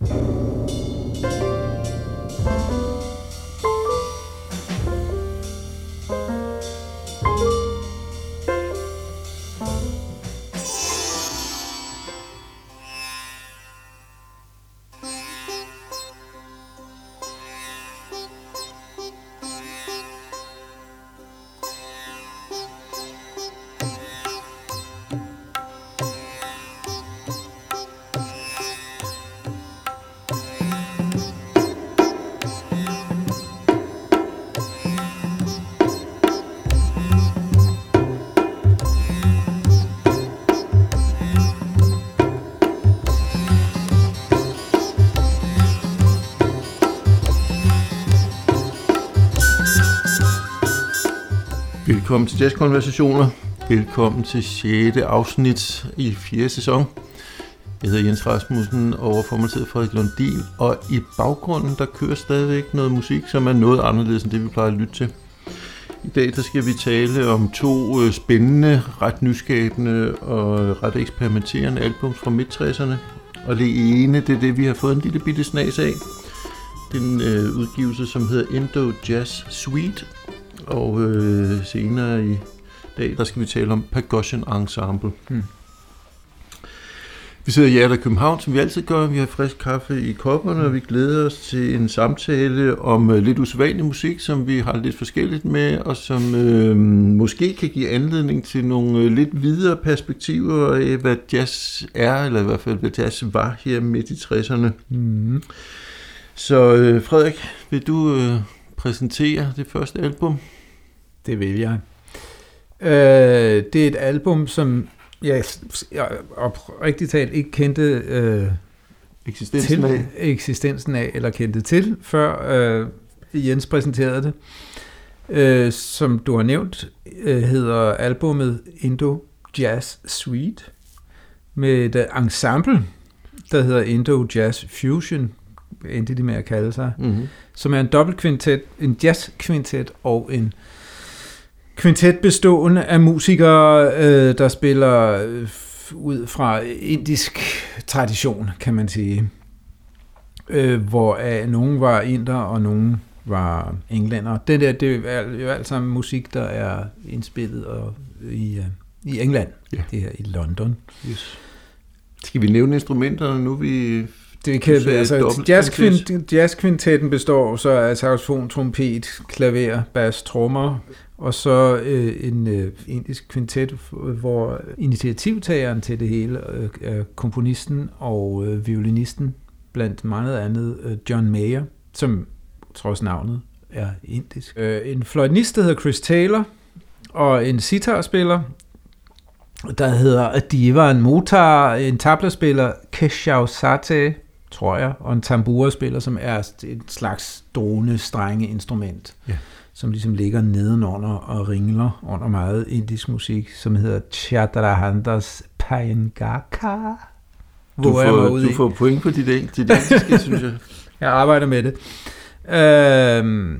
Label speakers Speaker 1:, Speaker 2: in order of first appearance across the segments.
Speaker 1: Música Velkommen til Jazzkonversationer. Velkommen til 6. afsnit i 4. sæson. Jeg hedder Jens Rasmussen, og er sidder Frederik Lundin, og i baggrunden der kører stadigvæk noget musik, som er noget anderledes end det, vi plejer at lytte til. I dag der skal vi tale om to øh, spændende, ret nyskabende og ret eksperimenterende albums fra midt-60'erne. Og det ene, det er det, vi har fået en lille bitte snas af. Den øh, udgivelse, som hedder Indo Jazz Suite, og øh, senere i dag, der skal vi tale om Percussion Ensemble. Hmm. Vi sidder i Hjertet København, som vi altid gør. Vi har frisk kaffe i kopperne, og vi glæder os til en samtale om øh, lidt usædvanlig musik, som vi har lidt forskelligt med, og som øh, måske kan give anledning til nogle øh, lidt videre perspektiver af, hvad jazz er, eller i hvert fald hvad jazz var her midt i 60'erne. Hmm. Så øh, Frederik, vil du øh, præsentere det første album?
Speaker 2: Det vil jeg. Øh, det er et album, som jeg, jeg oprigtigt talt ikke kendte øh,
Speaker 1: eksistensen,
Speaker 2: til,
Speaker 1: af.
Speaker 2: eksistensen af, eller kendte til, før øh, Jens præsenterede det. Øh, som du har nævnt, øh, hedder albumet Indo Jazz Suite, med et ensemble, der hedder Indo Jazz Fusion, endte de med at kalde sig, mm-hmm. som er en dobbeltkvintet, en jazzkvintet og en kvintet bestående af musikere, øh, der spiller øh, ud fra indisk tradition, kan man sige. Øh, hvor øh, nogen var inder, og nogen var englænder. Det der, det er jo alt sammen musik, der er indspillet og i, uh, i England. Ja. Det her i London. Yes.
Speaker 1: Skal vi nævne instrumenterne nu? Vi
Speaker 2: det kan, altså, jazzkvint, jazzkvintetten består så af saxofon, trompet, klaver, bas, trommer, og så øh, en øh, indisk kvintet, hvor initiativtageren til det hele øh, er komponisten og øh, violinisten, blandt meget andet øh, John Mayer, som trods navnet er indisk. Øh, en fløjtnist, der hedder Chris Taylor, og en sitarspiller, der hedder Diva, en motar, en tablaspiller, Keshav Sate, tror jeg, og en tambura-spiller, som er et slags drone strenge instrument. Ja som ligesom ligger nedenunder og ringler under meget indisk musik, som hedder Chadrahandas Payangaka.
Speaker 1: Du får, du får point på dit, dit indiske, synes jeg.
Speaker 2: Jeg arbejder med det. Øh,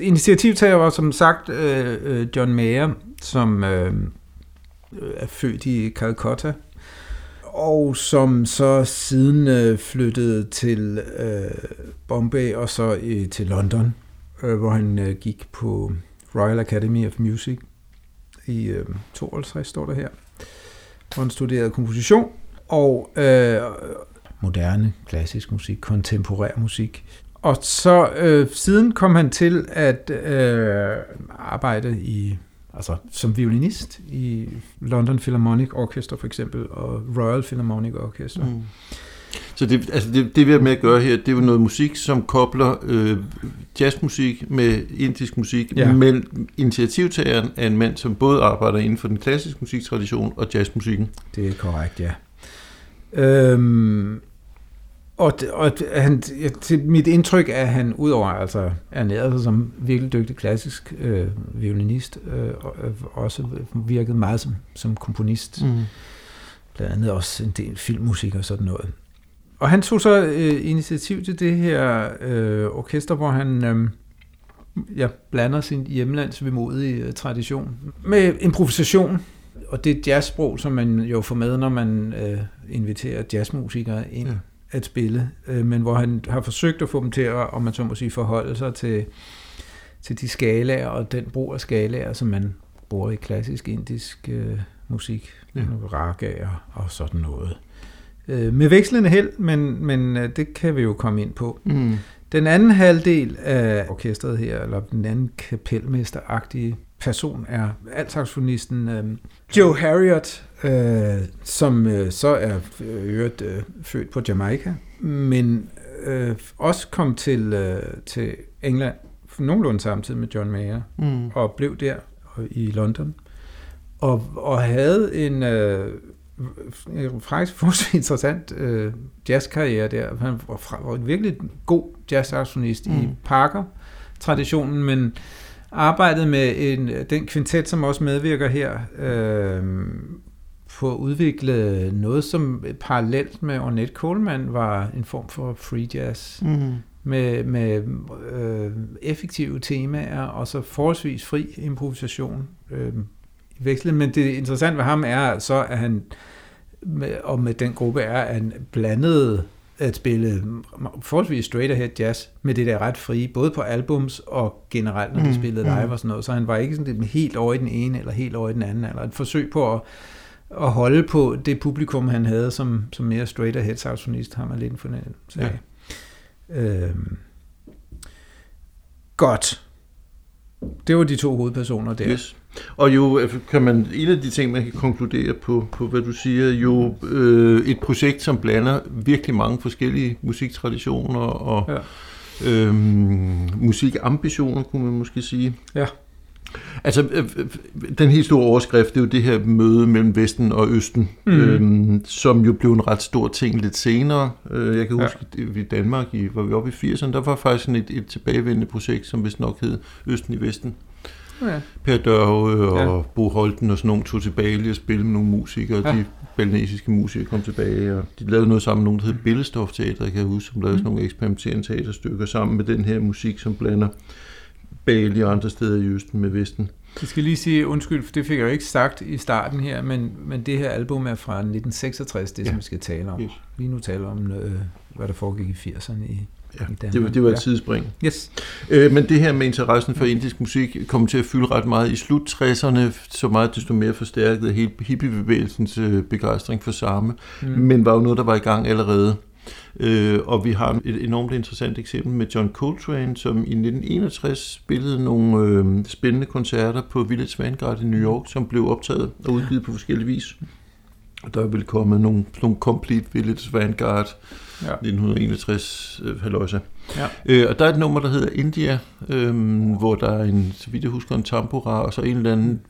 Speaker 2: initiativtager var som sagt øh, øh, John Mayer, som øh, er født i Calcutta, og som så siden øh, flyttede til øh, Bombay og så øh, til London øh, hvor han øh, gik på Royal Academy of Music i øh, 52, står der her, hvor han studerede komposition og øh, moderne, klassisk musik, kontemporær musik. Og så øh, siden kom han til at øh, arbejde i altså som violinist i London Philharmonic Orchestra for eksempel, og Royal Philharmonic Orchestra. Mm.
Speaker 1: Så det, altså det, det vi har med at gøre her, det er jo noget musik, som kobler øh, jazzmusik med indisk musik, ja. men initiativtageren er en mand, som både arbejder inden for den klassiske musiktradition og jazzmusikken.
Speaker 2: Det er korrekt, ja. Øhm, og, og han, ja, til mit indtryk er, at han udover altså ernæret sig som virkelig dygtig klassisk øh, violinist, øh, og, øh, også virket meget som, som komponist. Mm. Blandt andet også en del filmmusik og sådan noget. Og han tog så øh, initiativ til det her øh, orkester, hvor han øh, ja, blander sin hjemlands vemodige øh, tradition med improvisation. Og det jazzsprog, som man jo får med, når man øh, inviterer jazzmusikere ind. Ja. at spille, øh, men hvor han har forsøgt at få dem til at, om man så må sige, forholde sig til, til de skalaer og den brug af skalaer, som man bruger i klassisk indisk øh, musik, ja. ragaer og sådan noget. Øh, med vekslende held, men, men øh, det kan vi jo komme ind på. Mm. Den anden halvdel af orkestret her, eller den anden kapelmesteragtige person, er altsaxofonisten øh, Joe Harriot, øh, som øh, så er øh, øvrigt øh, født på Jamaica, men øh, også kom til, øh, til England nogenlunde samtidig med John Mayer, mm. og blev der i London, og, og havde en øh, faktisk forholdsvis interessant øh, jazzkarriere der. Han var, var en virkelig god jazzsaxonist mm. i Parker-traditionen, men arbejdede med en, den kvintet, som også medvirker her, øh, på at udvikle noget, som parallelt med Ornette Coleman var en form for free jazz. Mm. Med, med øh, effektive temaer og så forholdsvis fri improvisation. Øh, vekslet. Men det interessante ved ham er så, at han med, og med den gruppe er, at han blandede at spille forholdsvis straight ahead jazz med det der ret frie, både på albums og generelt, når de mm, spillede live mm. og sådan noget. Så han var ikke sådan helt over i den ene eller helt over i den anden, eller et forsøg på at, at holde på det publikum, han havde som, som mere straight ahead saxonist, har man lidt en fornemmelse af. Ja. Øhm. Godt. Det var de to hovedpersoner der. Yes.
Speaker 1: Og jo øh, kan man, en af de ting, man kan konkludere på, på hvad du siger, jo øh, et projekt, som blander virkelig mange forskellige musiktraditioner og ja. øh, musikambitioner, kunne man måske sige. Ja. Altså, øh, øh, den helt store overskrift, det er jo det her møde mellem Vesten og Østen, mm. øhm, som jo blev en ret stor ting lidt senere. Jeg kan huske, ja. i Danmark, i, var vi oppe i 80'erne, der var faktisk et, et tilbagevendende projekt, som vist nok hed Østen i Vesten. Ja. Per Dørve og ja. Bo Holten og sådan nogle tog tilbage og spille med nogle musikere. Ja. De balinesiske musikere kom tilbage, og de lavede noget sammen med nogen, der hed Billestof Teater, kan jeg huske, som lavede mm. sådan nogle eksperimenterende teaterstykker sammen med den her musik, som blander Bali og andre steder i Østen med Vesten.
Speaker 2: Jeg skal lige sige undskyld, for det fik jeg jo ikke sagt i starten her, men, men det her album er fra 1966, det ja. som vi skal tale om. Yes. Lige nu taler om, øh, hvad der foregik i 80'erne i,
Speaker 1: Ja, det var, det var et ja. tidsspring.
Speaker 2: Yes.
Speaker 1: Øh, men det her med interessen for indisk musik kom til at fylde ret meget i slut 60'erne, så meget desto mere forstærket hele hippiebevægelsens øh, begejstring for samme, mm. men var jo noget, der var i gang allerede. Øh, og vi har et enormt interessant eksempel med John Coltrane, som i 1961 spillede nogle øh, spændende koncerter på Village Vanguard i New York, som blev optaget og udgivet på forskellige vis. Der er vel kommet nogle, nogle Complete Village Vanguard ja. 1961 øh, haløjse. Ja. Øh, og der er et nummer, der hedder India, øh, hvor der er en, så vidt jeg husker, en tambura, og så en eller anden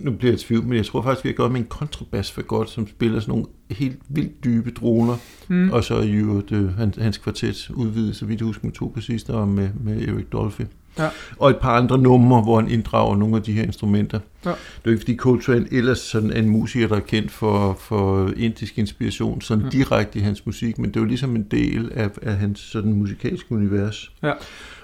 Speaker 1: nu bliver jeg i tvivl, men jeg tror faktisk, vi har gået med en kontrabas for godt, som spiller sådan nogle helt vildt dybe droner, mm. og så er jo det, hans, hans kvartet udvidet, så vidt jeg husker, med to bassister og med, med Erik Dolphy. Ja. Og et par andre numre, hvor han inddrager nogle af de her instrumenter. Ja. Det er ikke fordi Coltrane ellers sådan en musiker, der er kendt for, for indisk inspiration, sådan mm. direkte i hans musik, men det er jo ligesom en del af, af hans sådan musikalske univers. Ja.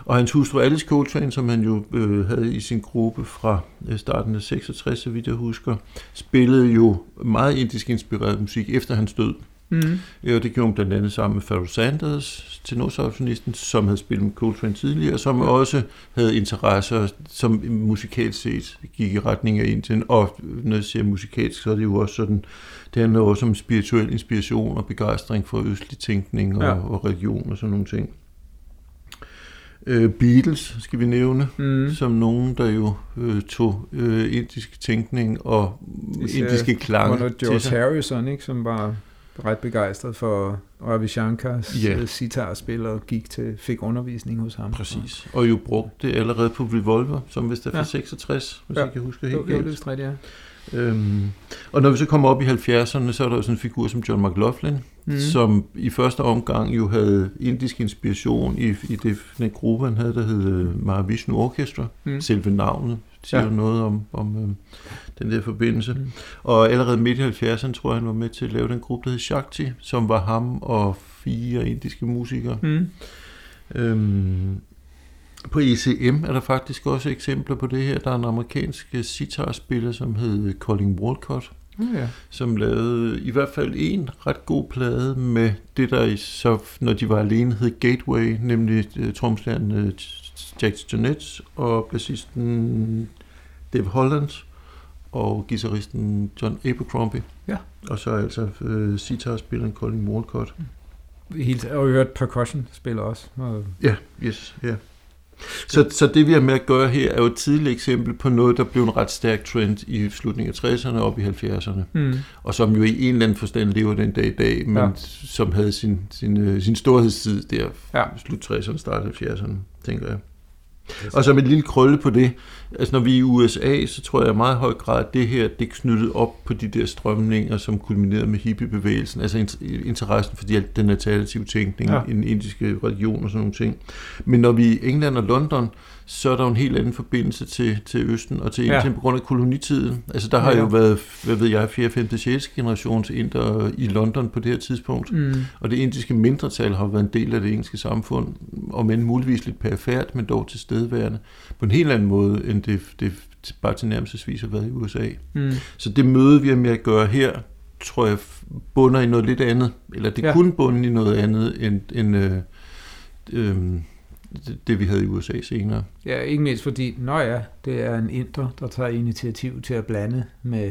Speaker 1: Og hans hustru Alice Coltrane, som han jo øh, havde i sin gruppe fra øh, starten af 66, så vidt jeg husker, spillede jo meget indisk inspireret musik efter hans død. Mm. Og det gjorde hun blandt andet sammen med Pharoah Sanders, tenorsaxofonisten, som havde spillet med Coltrane tidligere, og som også havde interesser, som musikalt set gik i retning af Indien. Og når jeg siger musikalsk, så er det jo også sådan, det handler også om spirituel inspiration og begejstring for østlig tænkning og, ja. og religion og sådan nogle ting. Uh, Beatles skal vi nævne, mm. som nogen, der jo uh, tog uh, indisk tænkning og Især indiske klange.
Speaker 2: Under George til Harrison, ikke, som var ret begejstret for Ravi Shankars yeah. sitarspil og gik til, fik undervisning hos ham.
Speaker 1: Præcis. Og jo brugte det allerede på Revolver, som hvis det er fra ja. 66, hvis ja. jeg kan huske helt
Speaker 2: jo, det er ja.
Speaker 1: Øhm, og når vi så kommer op i 70'erne, så er der jo sådan en figur som John McLaughlin, mm. som i første omgang jo havde indisk inspiration i, i det, den gruppe, han havde, der hed øh, Mahavishnu Orchestra. Mm. Selve navnet siger ja. noget om, om øh, den der forbindelse. Mm. Og allerede midt i 70'erne tror jeg, han var med til at lave den gruppe, der hed Shakti, som var ham og fire indiske musikere. Mm. Øhm, på ECM er der faktisk også eksempler på det her. Der er en amerikansk sitarspiller, som hed Colin Walcott, ja. som lavede i hvert fald en ret god plade med det, der så, når de var alene, hed Gateway, nemlig uh, tromslæren uh, Jack Jonetts og bassisten Dave Holland og guitaristen John Abercrombie.
Speaker 2: Ja.
Speaker 1: Og så altså uh, sitar-spilleren Colin Walcott.
Speaker 2: Helt, og hørt percussion spiller også. Og...
Speaker 1: Ja, yes, ja. Så, så det vi har med at gøre her er jo et tidligt eksempel på noget, der blev en ret stærk trend i slutningen af 60'erne og op i 70'erne. Mm. Og som jo i en eller anden forstand lever den dag i dag, men ja. som havde sin, sin, øh, sin storhedstid der, ja. slut 60'erne, start 70'erne, tænker jeg. Og som en lille krølle på det, altså når vi er i USA, så tror jeg i meget høj grad, at det her, det knyttet op på de der strømninger, som kulminerede med hippiebevægelsen, altså interessen for den alternative tænkning, ja. den indiske religion og sådan nogle ting. Men når vi er i England og London, så er der en helt anden forbindelse til, til Østen og til Indien ja. på grund af kolonitiden. Altså der har ja. jo været, hvad ved jeg, 4., 5., 6. generations inder i London på det her tidspunkt. Mm. Og det indiske mindretal har været en del af det engelske samfund, og men muligvis lidt perifært, men dog tilstedeværende, på en helt anden måde, end det, det bare til nærmest har været i USA. Mm. Så det møde, vi har med at gøre her, tror jeg bunder i noget lidt andet, eller det ja. kunne bunde i noget andet end, end øh, øh, det, vi havde i USA senere.
Speaker 2: Ja, ikke mindst fordi, når ja, det er en indre, der tager initiativ til at blande med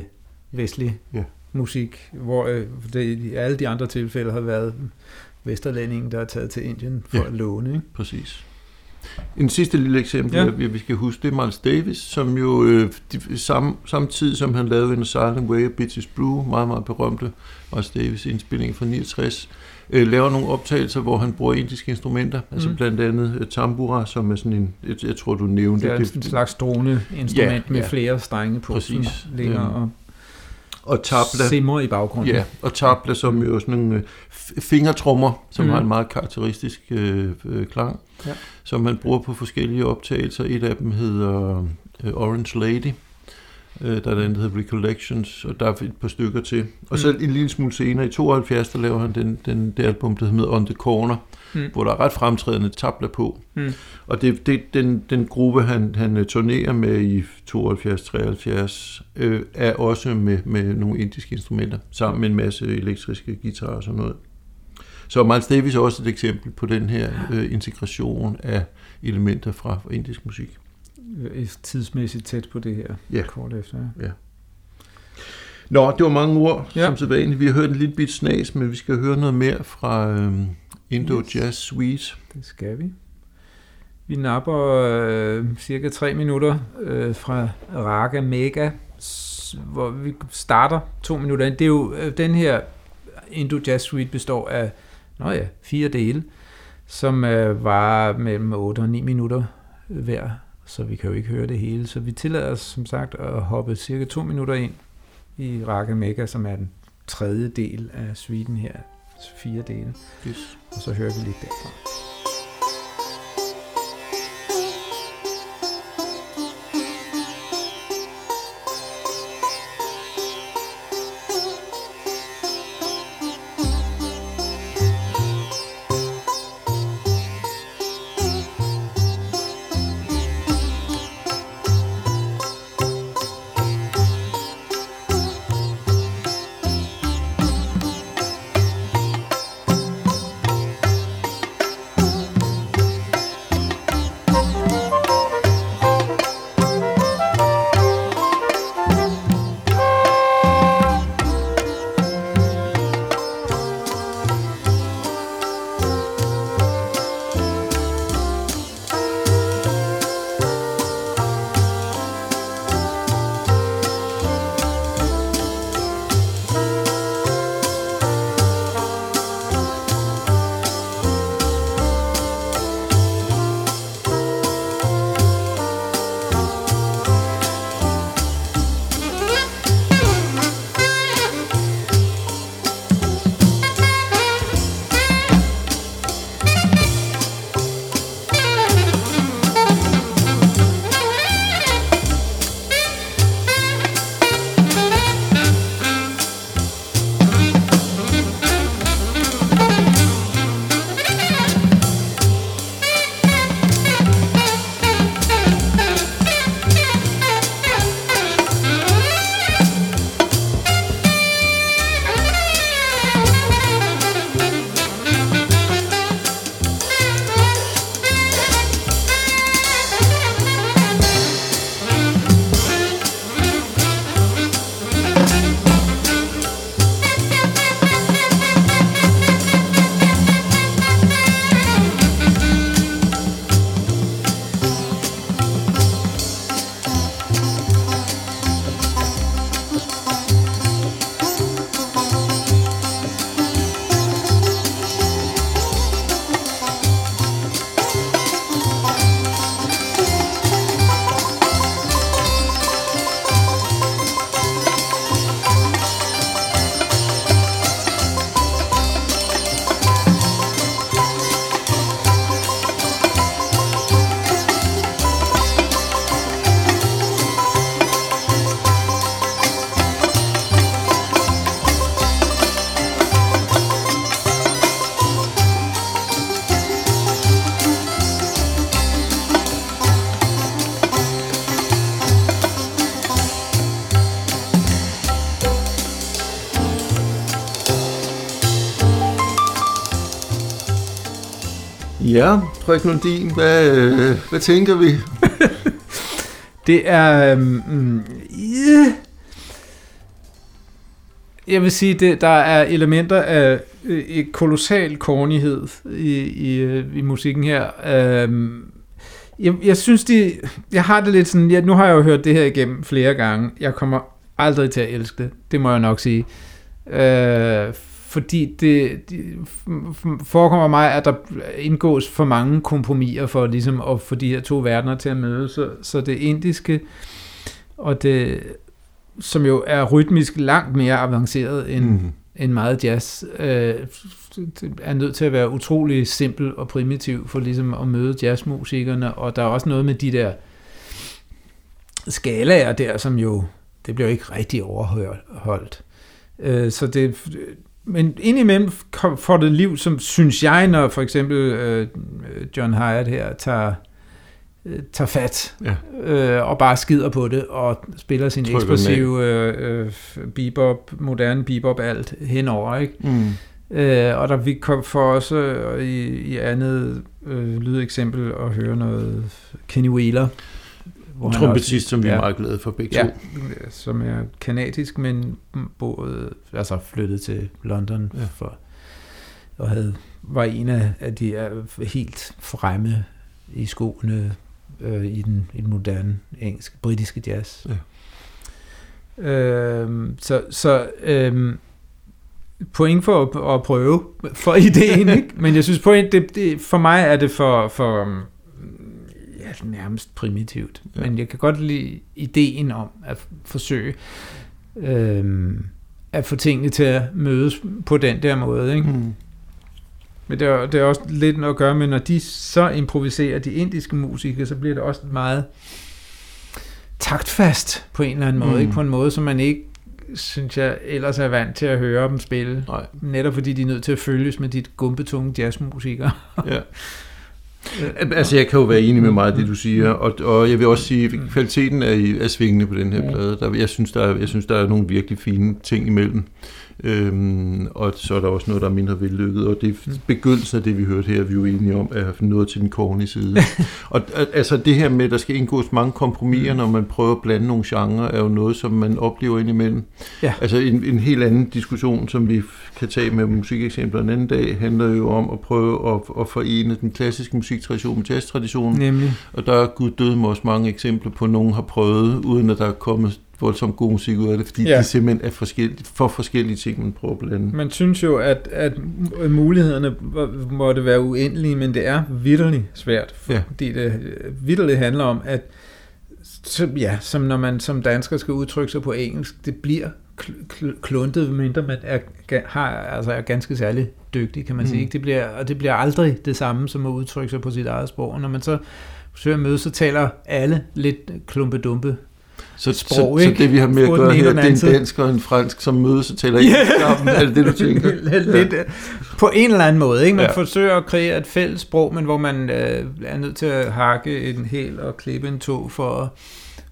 Speaker 2: vestlig ja. musik, hvor øh, det i alle de andre tilfælde har været vesterlændingen, der er taget til Indien for ja, at låne. Ikke?
Speaker 1: præcis. En sidste lille eksempel, ja. vi skal huske, det er Miles Davis, som jo øh, de, samme, samtidig som han lavede en Silent Way of Bitches Blue, meget, meget berømte Miles Davis indspilling fra 69, øh, laver nogle optagelser, hvor han bruger indiske instrumenter, altså mm. altså blandt andet uh, tambura, som er sådan en, jeg, jeg tror du nævnte.
Speaker 2: Det er en slags drone-instrument ja, med ja. flere strenge på, Præcis. som ligger øhm. og og tabla, simmer i baggrunden.
Speaker 1: Ja, og tabla, som jo er sådan nogle øh, fingertrummer, som mm. har en meget karakteristisk øh, øh, klang, ja. som man bruger på forskellige optagelser. Et af dem hedder øh, Orange Lady, Øh, der er den, der hedder Recollections, og der er et par stykker til. Og så mm. en lille smule senere, i 72, der laver han den, den, det album, der hedder On The Corner, mm. hvor der er ret fremtrædende tabler på. Mm. Og det, det, den, den gruppe, han, han øh, turnerer med i 72-73, øh, er også med, med nogle indiske instrumenter, sammen med en masse elektriske guitarer og sådan noget. Så Miles Davis er også et eksempel på den her øh, integration af elementer fra indisk musik
Speaker 2: tidsmæssigt tæt på det her,
Speaker 1: ja.
Speaker 2: kort efter.
Speaker 1: Ja. Nå, det var mange ord, ja. som sædvanligt. Vi har hørt en lille bit snas, men vi skal høre noget mere fra øhm, Indo yes. Jazz Suite.
Speaker 2: Det skal vi. Vi napper øh, cirka tre minutter øh, fra Raga Mega, hvor vi starter to minutter ind. Det er jo, øh, den her Indo Jazz Suite består af nå ja, fire dele, som øh, var mellem 8 og 9 minutter hver så vi kan jo ikke høre det hele. Så vi tillader os som sagt at hoppe cirka to minutter ind i Raga Mega, som er den tredje del af suiten her, fire dele. Yes. Og så hører vi lidt derfra.
Speaker 1: Ja, Frederik Lundin, hvad, øh, hvad tænker vi?
Speaker 2: det er... Um, yeah. Jeg vil sige, det, der er elementer af øh, kolossal kornighed i, i, øh, i musikken her. Um, jeg, jeg synes, de, jeg har det lidt sådan, jeg, nu har jeg jo hørt det her igennem flere gange. Jeg kommer aldrig til at elske det, det må jeg nok sige. Øh, fordi det, det forekommer mig, at der indgås for mange kompromiser for ligesom at få de her to verdener til at mødes. Så, så det indiske og det, som jo er rytmisk langt mere avanceret end, mm. end meget jazz, øh, er nødt til at være utrolig simpel og primitiv for ligesom at møde jazzmusikerne, og der er også noget med de der skalaer der, som jo, det bliver jo ikke rigtig overholdt. Øh, så det, men indimellem får det liv, som synes jeg, når for eksempel øh, John Hyatt her tager, øh, tager fat ja. øh, og bare skider på det og spiller sin Trykker eksplosive øh, øh, bebop, moderne bebop alt henover, ikke? Mm. Øh, og der vi kom for også øh, i, i andet øh, lydeksempel at høre noget Kenny Wheeler.
Speaker 1: Hvor trompetist, som vi er meget glade for begge
Speaker 2: ja,
Speaker 1: to.
Speaker 2: som er kanadisk, men boede, altså flyttet til London ja. for, og havde, var en af, af de er helt fremme i skoene øh, i, den, i den moderne engelske, britiske jazz. Ja. Øh, så så øh, point for at, at prøve for ideen, ikke? men jeg synes point, det, det, for mig er det for, for ja, nærmest primitivt. Ja. Men jeg kan godt lide ideen om at forsøge øh, at få tingene til at mødes på den der måde. Ikke? Mm. Men det er, det er også lidt noget at gøre med, når de så improviserer de indiske musikere, så bliver det også meget taktfast på en eller anden måde. Mm. Ikke? På en måde, som man ikke synes jeg ellers er vant til at høre dem spille. Nej. Netop fordi de er nødt til at følges med de gumpetunge jazzmusikere. ja.
Speaker 1: Altså, jeg kan jo være enig med meget af det, du siger, og, og jeg vil også sige, at kvaliteten er, er svingende på den her plade. Der, jeg, synes, der er, jeg synes, der er nogle virkelig fine ting imellem. Øhm, og så er der også noget, der er mindre vellykket, og det begyndelsen af det, vi hørte her, er vi jo enige om, er noget til den kornige side. og altså det her med, at der skal indgås mange kompromiser, når man prøver at blande nogle genrer, er jo noget, som man oplever indimellem. Ja. Altså en, en helt anden diskussion, som vi kan tage med musikeksempler en anden dag, handler jo om at prøve at, at forene den klassiske musiktradition med jazztraditionen. Nemlig. Og der er gud døde med også mange eksempler på, at nogen har prøvet, uden at der er kommet voldsomt god musik ud af det, fordi ja. det simpelthen er forskelligt, for forskellige ting, man prøver at blande.
Speaker 2: Man synes jo, at, at mulighederne måtte være uendelige, men det er vidderligt svært, fordi ja. det vidderligt handler om, at ja, som når man som dansker skal udtrykke sig på engelsk, det bliver kluntet, mindre man er, har, altså er ganske særlig dygtig, kan man mm. sige. Det bliver, og det bliver aldrig det samme, som at udtrykke sig på sit eget sprog. Når man så forsøger at møde, så taler alle lidt klumpedumpe
Speaker 1: så, sprog, så, så det vi har med at gøre her, det er en dansk og en fransk, som mødes og taler yeah. sammen, er det det, du tænker?
Speaker 2: Lidt, ja. På en eller anden måde, ikke? Man ja. forsøger at kreere et fælles sprog, men hvor man øh, er nødt til at hakke en hel og klippe en tog for,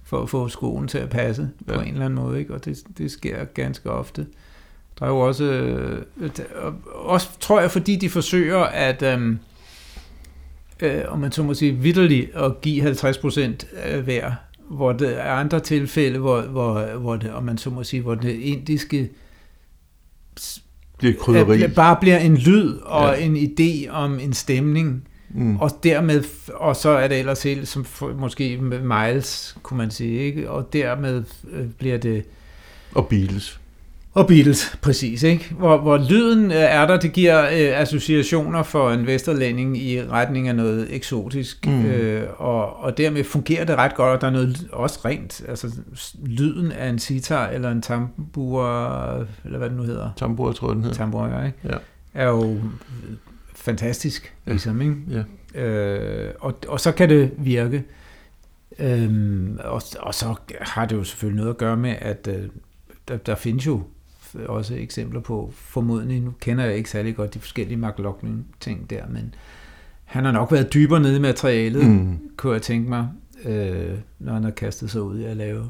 Speaker 2: for at få skoen til at passe ja. på en eller anden måde, ikke? Og det, det sker ganske ofte. Der er jo også, øh, også tror jeg, fordi de forsøger at, øh, øh, om man så må sige, vidderligt at give 50 procent hver hvor det er andre tilfælde, hvor, hvor, hvor det, om man så må sige, hvor det indiske
Speaker 1: det krydderi.
Speaker 2: bare bliver en lyd og ja. en idé om en stemning, mm. og dermed, og så er det ellers helt som måske Miles, kunne man sige, ikke? og dermed øh, bliver det...
Speaker 1: Og Beatles.
Speaker 2: Og Beatles, præcis. Ikke? Hvor, hvor lyden øh, er der, det giver øh, associationer for en vesterlænding i retning af noget eksotisk, mm. øh, og, og dermed fungerer det ret godt, og der er noget også rent, altså lyden af en sitar eller en tambur, eller hvad det nu hedder.
Speaker 1: Tambur, tror jeg, den hedder.
Speaker 2: Tambur, ja, ikke? Ja. Er jo fantastisk, ja. ligesom, ikke? Ja. Øh, og, og så kan det virke. Øhm, og, og så har det jo selvfølgelig noget at gøre med, at øh, der, der findes jo også eksempler på, formodentlig, nu kender jeg ikke særlig godt de forskellige McLaughlin ting der, men han har nok været dybere nede i materialet, mm. kunne jeg tænke mig, øh, når han har kastet sig ud i at lave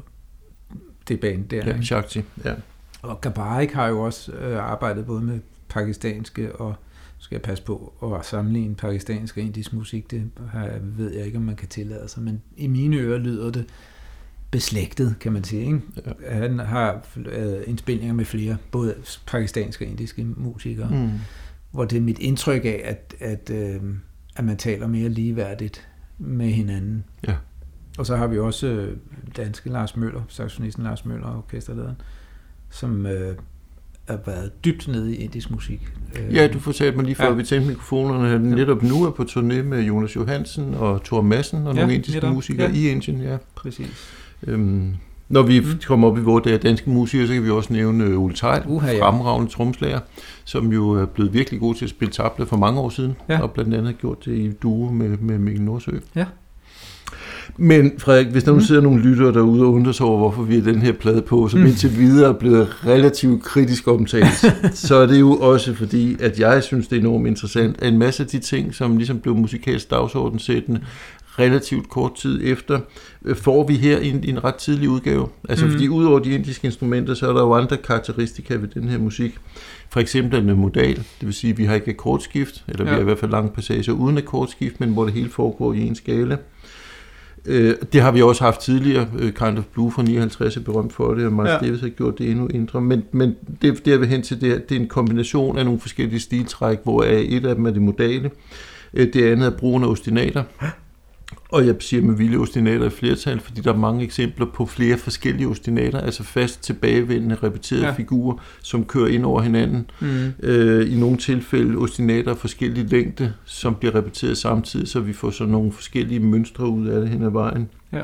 Speaker 2: det band der.
Speaker 1: Ja, Shakti, ja.
Speaker 2: Og Gabarik har jo også øh, arbejdet både med pakistanske og skal jeg passe på at sammenligne pakistansk og indisk musik. Det ved jeg ikke, om man kan tillade sig, men i mine ører lyder det beslægtet, kan man sige. Ikke? Ja. Han har øh, indspilninger med flere, både pakistanske og indiske musikere, mm. hvor det er mit indtryk af, at, at, øh, at man taler mere ligeværdigt med hinanden. Ja. Og så har vi også øh, danske Lars Møller, saxofonisten Lars Møller, orkesterlederen, som øh, er været dybt nede i indisk musik.
Speaker 1: Ja, du fortalte mig lige før, ja. vi tændte mikrofonerne, at netop nu er på turné med Jonas Johansen og Thor Madsen og ja, nogle indiske netop. musikere ja. i Indien. Ja,
Speaker 2: præcis.
Speaker 1: Øhm, når vi mm. kommer op i vores der danske musikere, så kan vi også nævne øh, Ole Tejl, uh, ja. fremragende tromslager, som jo er blevet virkelig god til at spille tabler for mange år siden, ja. og blandt andet har gjort det i duo med, med Mikkel Nordsø. Ja. Men Frederik, hvis der nu mm. sidder nogle lyttere derude og undrer sig over, hvorfor vi er den her plade på, som mm. indtil videre er blevet relativt kritisk omtalt, så er det jo også fordi, at jeg synes, det er enormt interessant, at en masse af de ting, som ligesom blev musikalsk dagsordensættende, relativt kort tid efter, øh, får vi her en, en ret tidlig udgave. Altså mm. fordi udover de indiske instrumenter, så er der jo andre karakteristika ved den her musik. For eksempel den modal, det vil sige, at vi har ikke akkordskift, eller ja. vi har i hvert fald lange passager uden akkordskift, men hvor det hele foregår i en skala. Øh, det har vi også haft tidligere. Øh, kind of Blue fra 59 er berømt for det, og Miles ja. Davis har gjort det endnu indre. Men, men det, det jeg vil hen til, det er, det er en kombination af nogle forskellige stiltræk, hvor et af dem er det modale, øh, det andet er brugen af ostinater. Og jeg siger med vilje ostinater i flertal, fordi der er mange eksempler på flere forskellige ostinater, altså fast tilbagevendende repeterede ja. figurer, som kører ind over hinanden. Mm. Øh, I nogle tilfælde ostinater af forskellige længde, som bliver repeteret samtidig, så vi får så nogle forskellige mønstre ud af det hen ad vejen. Ja.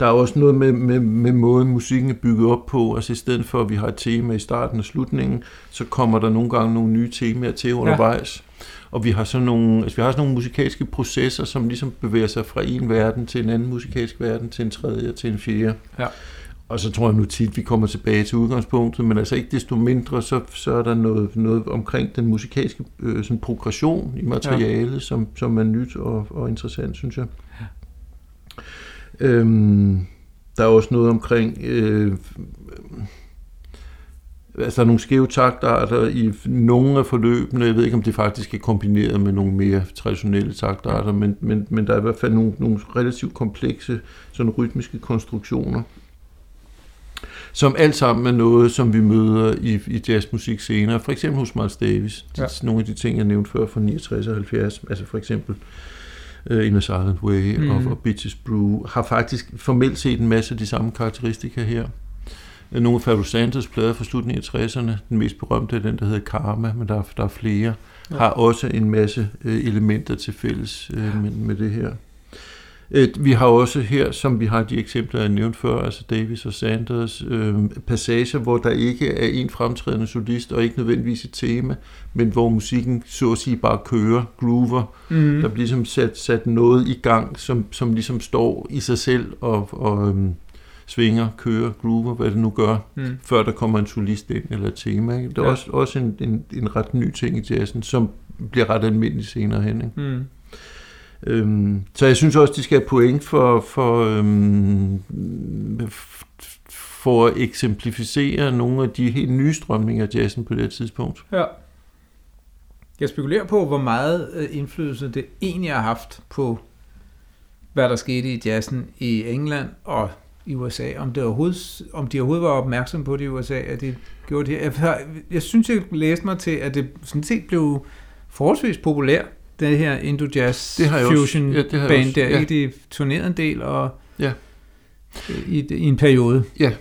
Speaker 1: Der er også noget med, med, med måden, musikken er bygget op på. Altså i stedet for, at vi har et tema i starten og slutningen, så kommer der nogle gange nogle nye temaer til undervejs. Ja. Og vi har sådan nogle, altså vi har sådan nogle musikalske processer, som ligesom bevæger sig fra en verden til en anden musikalsk verden, til en tredje og til en fjerde. Ja. Og så tror jeg nu tit, vi kommer tilbage til udgangspunktet, men altså ikke desto mindre, så, så er der noget, noget omkring den musikalske øh, sådan progression i materialet, ja. som, som er nyt og, og interessant, synes jeg. Ja. Øhm, der er også noget omkring øh, altså nogle skæve taktarter i nogle af forløbene. Jeg ved ikke, om det faktisk er kombineret med nogle mere traditionelle taktarter, men, men, men der er i hvert fald nogle, nogle relativt komplekse sådan rytmiske konstruktioner, som alt sammen er noget, som vi møder i, i jazzmusik senere. For eksempel hos Miles Davis. Ja. Nogle af de ting, jeg nævnte før fra 69 og 70, altså for eksempel uh, In a Silent Way mm. og, og Bitches Brew, har faktisk formelt set en masse af de samme karakteristika her nogle af Fabio Santos plader fra slutningen af 60'erne. Den mest berømte er den, der hedder Karma, men der, der er flere. Ja. Har også en masse øh, elementer til fælles øh, med, med det her. Øh, vi har også her, som vi har de eksempler, jeg nævnte før, altså Davis og Sanders, øh, passager, hvor der ikke er en fremtrædende solist, og ikke nødvendigvis et tema, men hvor musikken så at sige bare kører, groover. Mm. Der bliver ligesom sat, sat noget i gang, som, som ligesom står i sig selv og, og øh, svinger, kører, groover, hvad det nu gør, mm. før der kommer en solist ind eller et tema. Ikke? Det er ja. også, også en, en, en ret ny ting i jazzen, som bliver ret almindelig senere hen. Ikke? Mm. Øhm, så jeg synes også, de skal have point for, for, øhm, for at eksemplificere nogle af de helt nye strømninger af jazzen på det tidspunkt.
Speaker 2: Ja. Jeg spekulerer på, hvor meget øh, indflydelse det egentlig har haft på, hvad der skete i jazzen i England og i USA, om, det overhovedet, om de overhovedet var opmærksom på det i USA, at de gjorde det her. Jeg, jeg synes, jeg læste mig til, at det sådan set blev forholdsvis populær, den her Indo-Jazz det har Fusion ja, band der. Ja. Ikke? De turnerede en del og, ja. i, i en periode.
Speaker 1: Ja,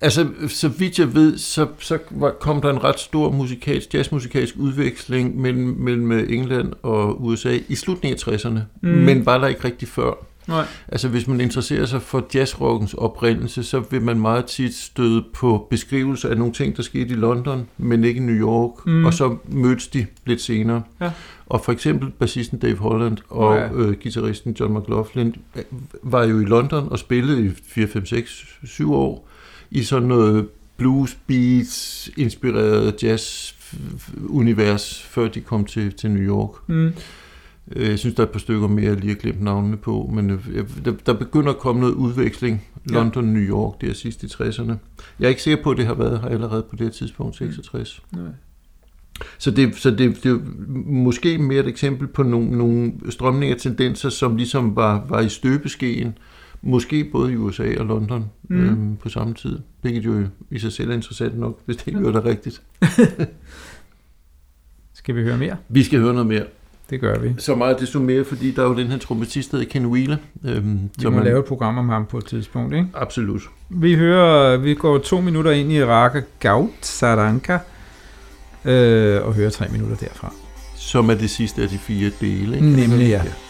Speaker 1: Altså, så vidt jeg ved, så, så kom der en ret stor musikalsk, jazzmusikalsk udveksling mellem, mellem England og USA i slutningen af 60'erne, mm. men var der ikke rigtig før. Nej. Altså hvis man interesserer sig for jazzrockens oprindelse, så vil man meget tit støde på beskrivelser af nogle ting, der skete i London, men ikke i New York, mm. og så mødtes de lidt senere. Ja. Og for eksempel bassisten Dave Holland og ja. øh, guitaristen John McLaughlin øh, var jo i London og spillede i 4, 5, 6, 7 år i sådan noget blues beats inspireret jazz univers, før de kom til, til New York. Mm. Øh, jeg synes, der er et par stykker mere, jeg lige har glemt navnene på, men øh, der, der begynder at komme noget udveksling. London, ja. New York, det er sidst i 60'erne. Jeg er ikke sikker på, at det har været her allerede på det tidspunkt, 66. Mm. Nej. Så det, så det, det er måske mere et eksempel på nogle, nogle strømninger og tendenser, som ligesom var, var i støbeskeen, måske både i USA og London mm. øhm, på samme tid, hvilket jo i sig selv er interessant nok, hvis det ikke gør det rigtigt.
Speaker 2: skal vi høre mere?
Speaker 1: Vi skal høre noget mere.
Speaker 2: Det gør vi.
Speaker 1: Så meget desto mere, fordi der er jo den her trompetist, der Ken Wheeler.
Speaker 2: Øhm, vi må man... lave et program om ham på et tidspunkt, ikke?
Speaker 1: Absolut.
Speaker 2: Vi hører, vi går to minutter ind i Raka Gaut Saranka, øh, og hører tre minutter derfra.
Speaker 1: Som er det sidste af de fire dele,
Speaker 2: ikke? Nemlig, ja. ja.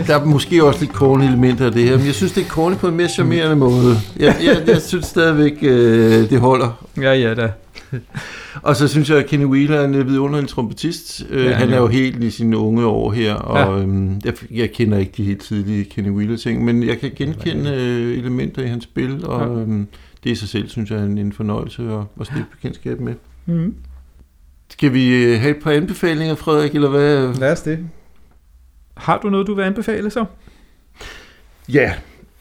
Speaker 1: Der er måske også lidt corny elementer af det her, men jeg synes, det er corny på en mere charmerende måde. Jeg, jeg, jeg synes stadigvæk, øh, det holder.
Speaker 2: Ja, ja da.
Speaker 1: og så synes jeg, at Kenny Wheeler er en vidunderlig trompetist. Øh, ja, han er jo helt i sine unge år her, og ja. øhm, jeg, jeg kender ikke de helt tidlige Kenny Wheeler-ting, men jeg kan genkende øh, elementer i hans spil, og ja. øhm, det i sig selv, synes jeg, er en, en fornøjelse at, at stifte bekendtskab med. Mm. Skal vi øh, have et par anbefalinger, Frederik, eller hvad?
Speaker 2: Lad os det. Har du noget, du vil anbefale så?
Speaker 1: Ja,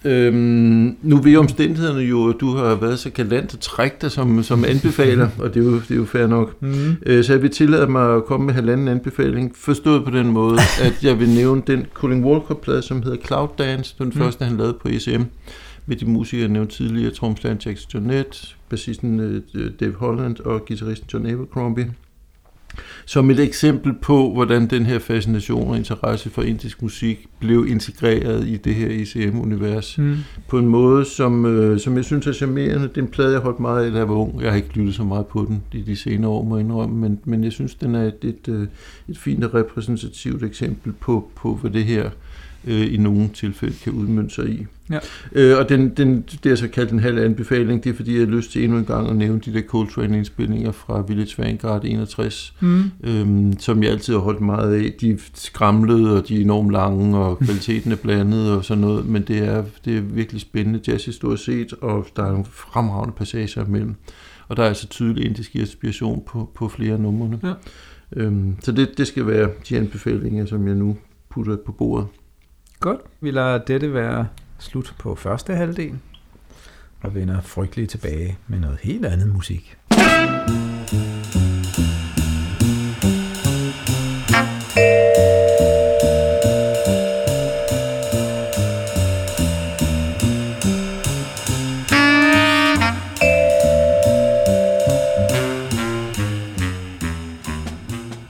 Speaker 1: Øhm, nu ved omstændighederne jo, du har været så galant at trække dig som, som anbefaler, og det er jo, det er jo fair nok. Mm. Øh, så jeg vil tillade mig at komme med halvanden anbefaling, forstået på den måde, at jeg vil nævne den Colin Walker-plade, som hedder Cloud Dance, den mm. første, han lavede på ECM, med de musikere, jeg nævnte tidligere, tromslæren Jackson Jonette, bassisten øh, Dave Holland og guitaristen John Abercrombie som et eksempel på, hvordan den her fascination og interesse for indisk musik blev integreret i det her ECM-univers mm. på en måde, som, øh, som jeg synes er charmerende. Det er en plade, jeg holdt meget af, da jeg var ung. Jeg har ikke lyttet så meget på den i de senere år, må jeg indrømme, men, men jeg synes, den er et, et, øh, et fint og repræsentativt eksempel på, på hvad det her øh, i nogle tilfælde kan udmønte sig i. Ja. Øh, og den, den, det er så kaldt en halv anbefaling, det er fordi, jeg har lyst til endnu en gang at nævne de der Coltrane-indspilninger fra Village Vanguard 61, mm. øhm, som jeg altid har holdt meget af. De er skramlede, og de er enormt lange, og kvaliteten er blandet og sådan noget, men det er, det er virkelig spændende jazzhistorisk set, og der er nogle fremragende passager imellem. Og der er altså tydelig indisk inspiration på, på flere af numrene. Ja. Øhm, så det, det skal være de anbefalinger, som jeg nu putter på bordet.
Speaker 2: Godt. Vi lader dette være slut på første halvdel og vender frygteligt tilbage med noget helt andet musik.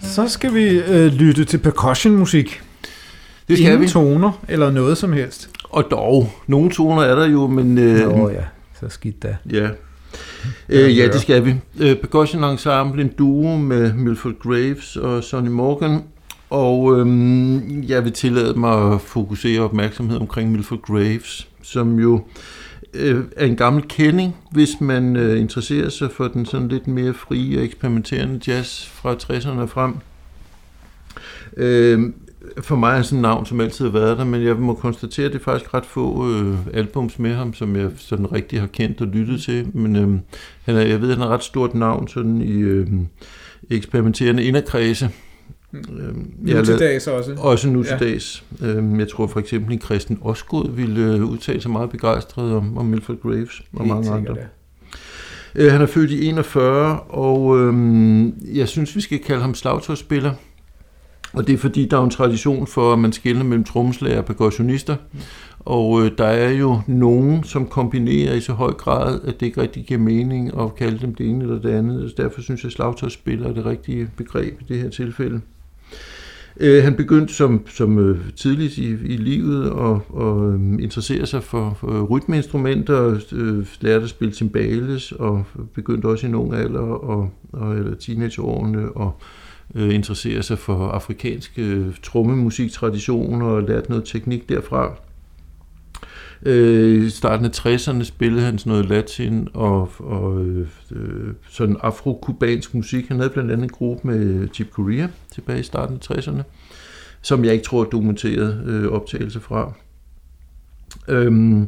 Speaker 2: Så skal vi øh, lytte til percussion-musik. Det skal Ingen vi. toner eller noget som helst.
Speaker 1: Og dog, nogle toner er der jo, men... Øh,
Speaker 2: Nå ja, så skidt da.
Speaker 1: Ja. Øh, ja, det skal vi. Øh, Percussion Ensemble, en duo med Milford Graves og Sonny Morgan. Og øh, jeg vil tillade mig at fokusere opmærksomhed omkring Milford Graves, som jo øh, er en gammel kending, hvis man øh, interesserer sig for den sådan lidt mere frie og eksperimenterende jazz fra 60'erne frem. Øh, for mig er sådan et navn, som altid har været der, men jeg må konstatere, at det er faktisk ret få øh, albums med ham, som jeg sådan rigtig har kendt og lyttet til. Men øh, han er, jeg ved, at han har et ret stort navn sådan i øh, eksperimenterende inderkredse.
Speaker 2: Øh, nu til dags også.
Speaker 1: Også nu til ja. dags. Øh, jeg tror for eksempel, at Christian Osgod ville øh, udtale sig meget begejstret om, om Milford Graves og Helt mange andre. Det. Øh, han er født i 41, og øh, jeg synes, vi skal kalde ham slagtøjsspiller. Og det er fordi, der er en tradition for, at man skiller mellem trommeslager og percussionister. Og øh, der er jo nogen, som kombinerer i så høj grad, at det ikke rigtig giver mening at kalde dem det ene eller det andet. Så derfor synes jeg, at slagtøjsspiller er det rigtige begreb i det her tilfælde. Øh, han begyndte som, som øh, tidligt i, i livet at, og, øh, interessere sig for, for rytmeinstrumenter, øh, lærte at spille timbales og begyndte også i en ung alder og, og eller teenageårene og øh, interesserer sig for afrikanske øh, trommemusiktraditioner og lært noget teknik derfra. Øh, I starten af 60'erne spillede han sådan noget latin og, og øh, øh, sådan afrokubansk musik. Han havde blandt andet en gruppe med Chip Corea tilbage i starten af 60'erne, som jeg ikke tror er dokumenteret øh, optagelse fra. Øhm,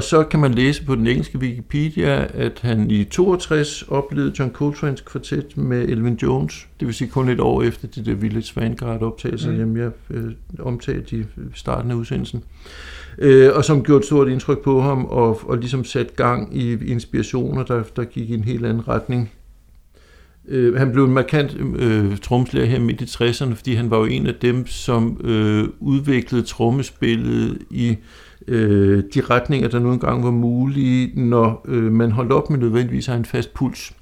Speaker 1: så kan man læse på den engelske Wikipedia, at han i 62 oplevede John Coltrane's kvartet med Elvin Jones. Det vil sige kun et år efter det der Village Vanguard optagelse, mm. jamen jeg øh, omtalte i starten af udsendelsen. Øh, og som gjorde et stort indtryk på ham, og, og ligesom sat gang i inspirationer, der, der gik i en helt anden retning. Øh, han blev en markant øh, tromslærer her midt i 60'erne, fordi han var jo en af dem, som øh, udviklede trommespillet i øh, de retninger, der nogle gange var mulige, når øh, man holdt op med nødvendigvis at have en fast puls.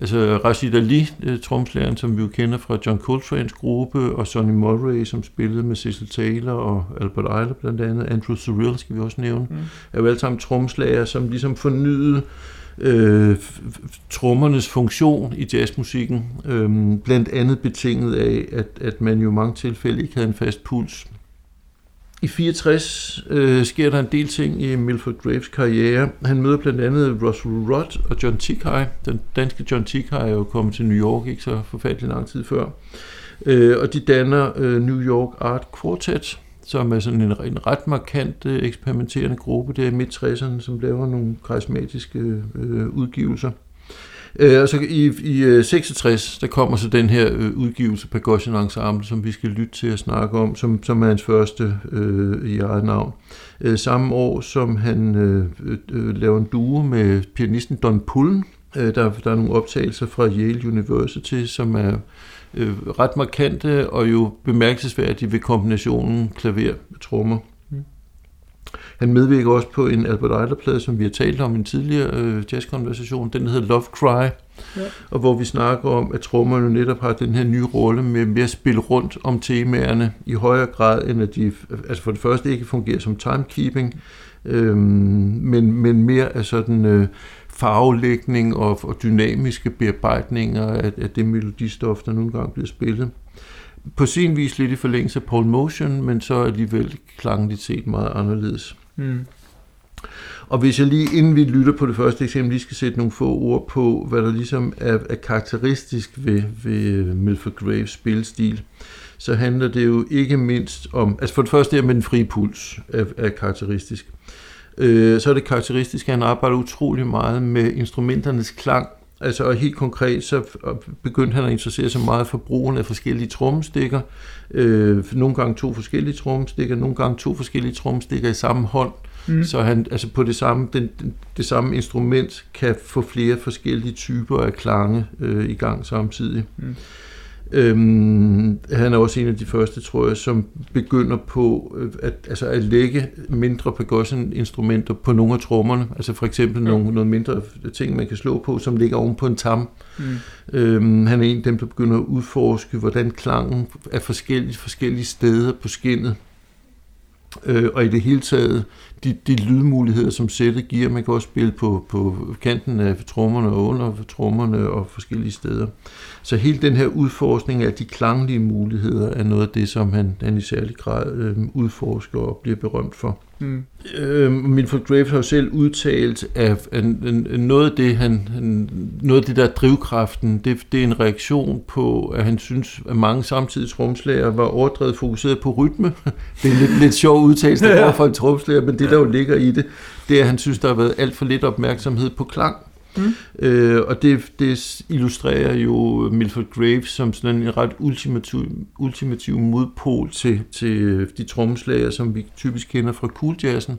Speaker 1: Altså Rashid Ali, øh, tromslæren, som vi jo kender fra John Coltrane's gruppe, og Sonny Murray, som spillede med Cecil Taylor og Albert Eiler blandt andet, Andrew Surreal skal vi også nævne, mm. er jo alle sammen tromslager, som ligesom fornyede øh, trommernes funktion i jazzmusikken, øh, blandt andet betinget af, at, at man jo i mange tilfælde ikke havde en fast puls. I 64 øh, sker der en del ting i Milford Graves karriere. Han møder blandt andet Russell Rudd og John Tickey. Den danske John Tickey er jo kommet til New York ikke så forfærdelig lang tid før. Øh, og de danner øh, New York Art Quartet, som er sådan en, en ret markant øh, eksperimenterende gruppe der i midt-60'erne, som laver nogle karismatiske øh, øh udgivelser. Øh, og så i, i øh, 66, der kommer så den her øh, udgivelse, Pagosian Ensemble, som vi skal lytte til at snakke om, som, som er hans første øh, i eget navn. Øh, samme år, som han øh, øh, laver en duo med pianisten Don Pullen. Øh, der, der er nogle optagelser fra Yale University, som er øh, ret markante og jo bemærkelsesværdige ved kombinationen klaver-trommer. Han medvirker også på en Albert Eiler-plade, som vi har talt om i en tidligere øh, jazzkonversation. Den hedder Love Cry. Ja. Og hvor vi snakker om, at trommerne netop har den her nye rolle med, med at spille rundt om temaerne i højere grad, end at de altså for det første ikke fungerer som timekeeping, øh, men, men mere af sådan øh, farvelægning og, og dynamiske bearbejdninger af, af det melodistof, der nogle gange bliver spillet. På sin vis lidt i forlængelse af Paul Motion, men så alligevel klangligt set meget anderledes. Mm. Og hvis jeg lige, inden vi lytter på det første eksempel, lige skal sætte nogle få ord på, hvad der ligesom er, er karakteristisk ved, ved Milford Graves spilstil, så handler det jo ikke mindst om, altså for det første er med den frie puls er, er karakteristisk. Øh, så er det karakteristisk, at han arbejder utrolig meget med instrumenternes klang, Altså, og helt konkret, så begyndte han at interessere sig meget for brugen af forskellige trommestikker. Øh, nogle gange to forskellige trommestikker, nogle gange to forskellige trommestikker i samme hånd. Mm. Så han altså på det samme, den, den, det samme instrument kan få flere forskellige typer af klange øh, i gang samtidig. Mm. Øhm, han er også en af de første, tror jeg, som begynder på øh, at, altså at lægge mindre percussion-instrumenter på nogle af trommerne. Altså for eksempel ja. nogle, nogle mindre ting, man kan slå på, som ligger oven på en tam. Mm. Øhm, han er en af dem, der begynder at udforske, hvordan klangen er forskellige, forskellige steder på skinnet Øh, og i det hele taget, de, de lydmuligheder, som sættet giver, man kan også spille på, på kanten af trommerne og under trommerne og forskellige steder. Så hele den her udforskning af de klanglige muligheder er noget af det, som han, han i særlig grad øh, udforsker og bliver berømt for. Mm. Øh, Milford Graves har jo selv udtalt, at, at, noget af det, han, noget af det der drivkraften, det, det er en reaktion på, at han synes, at mange samtidige tromslager var overdrevet fokuseret på rytme. Det er en lidt, lidt sjov udtalelse ja. for en tromslager, men det der jo ligger i det, det er, at han synes, der har været alt for lidt opmærksomhed på klang. Mm. Øh, og det, det illustrerer jo Milford Graves som sådan en ret ultimativ, ultimativ modpol til, til de trommeslager, som vi typisk kender fra cool jazzen,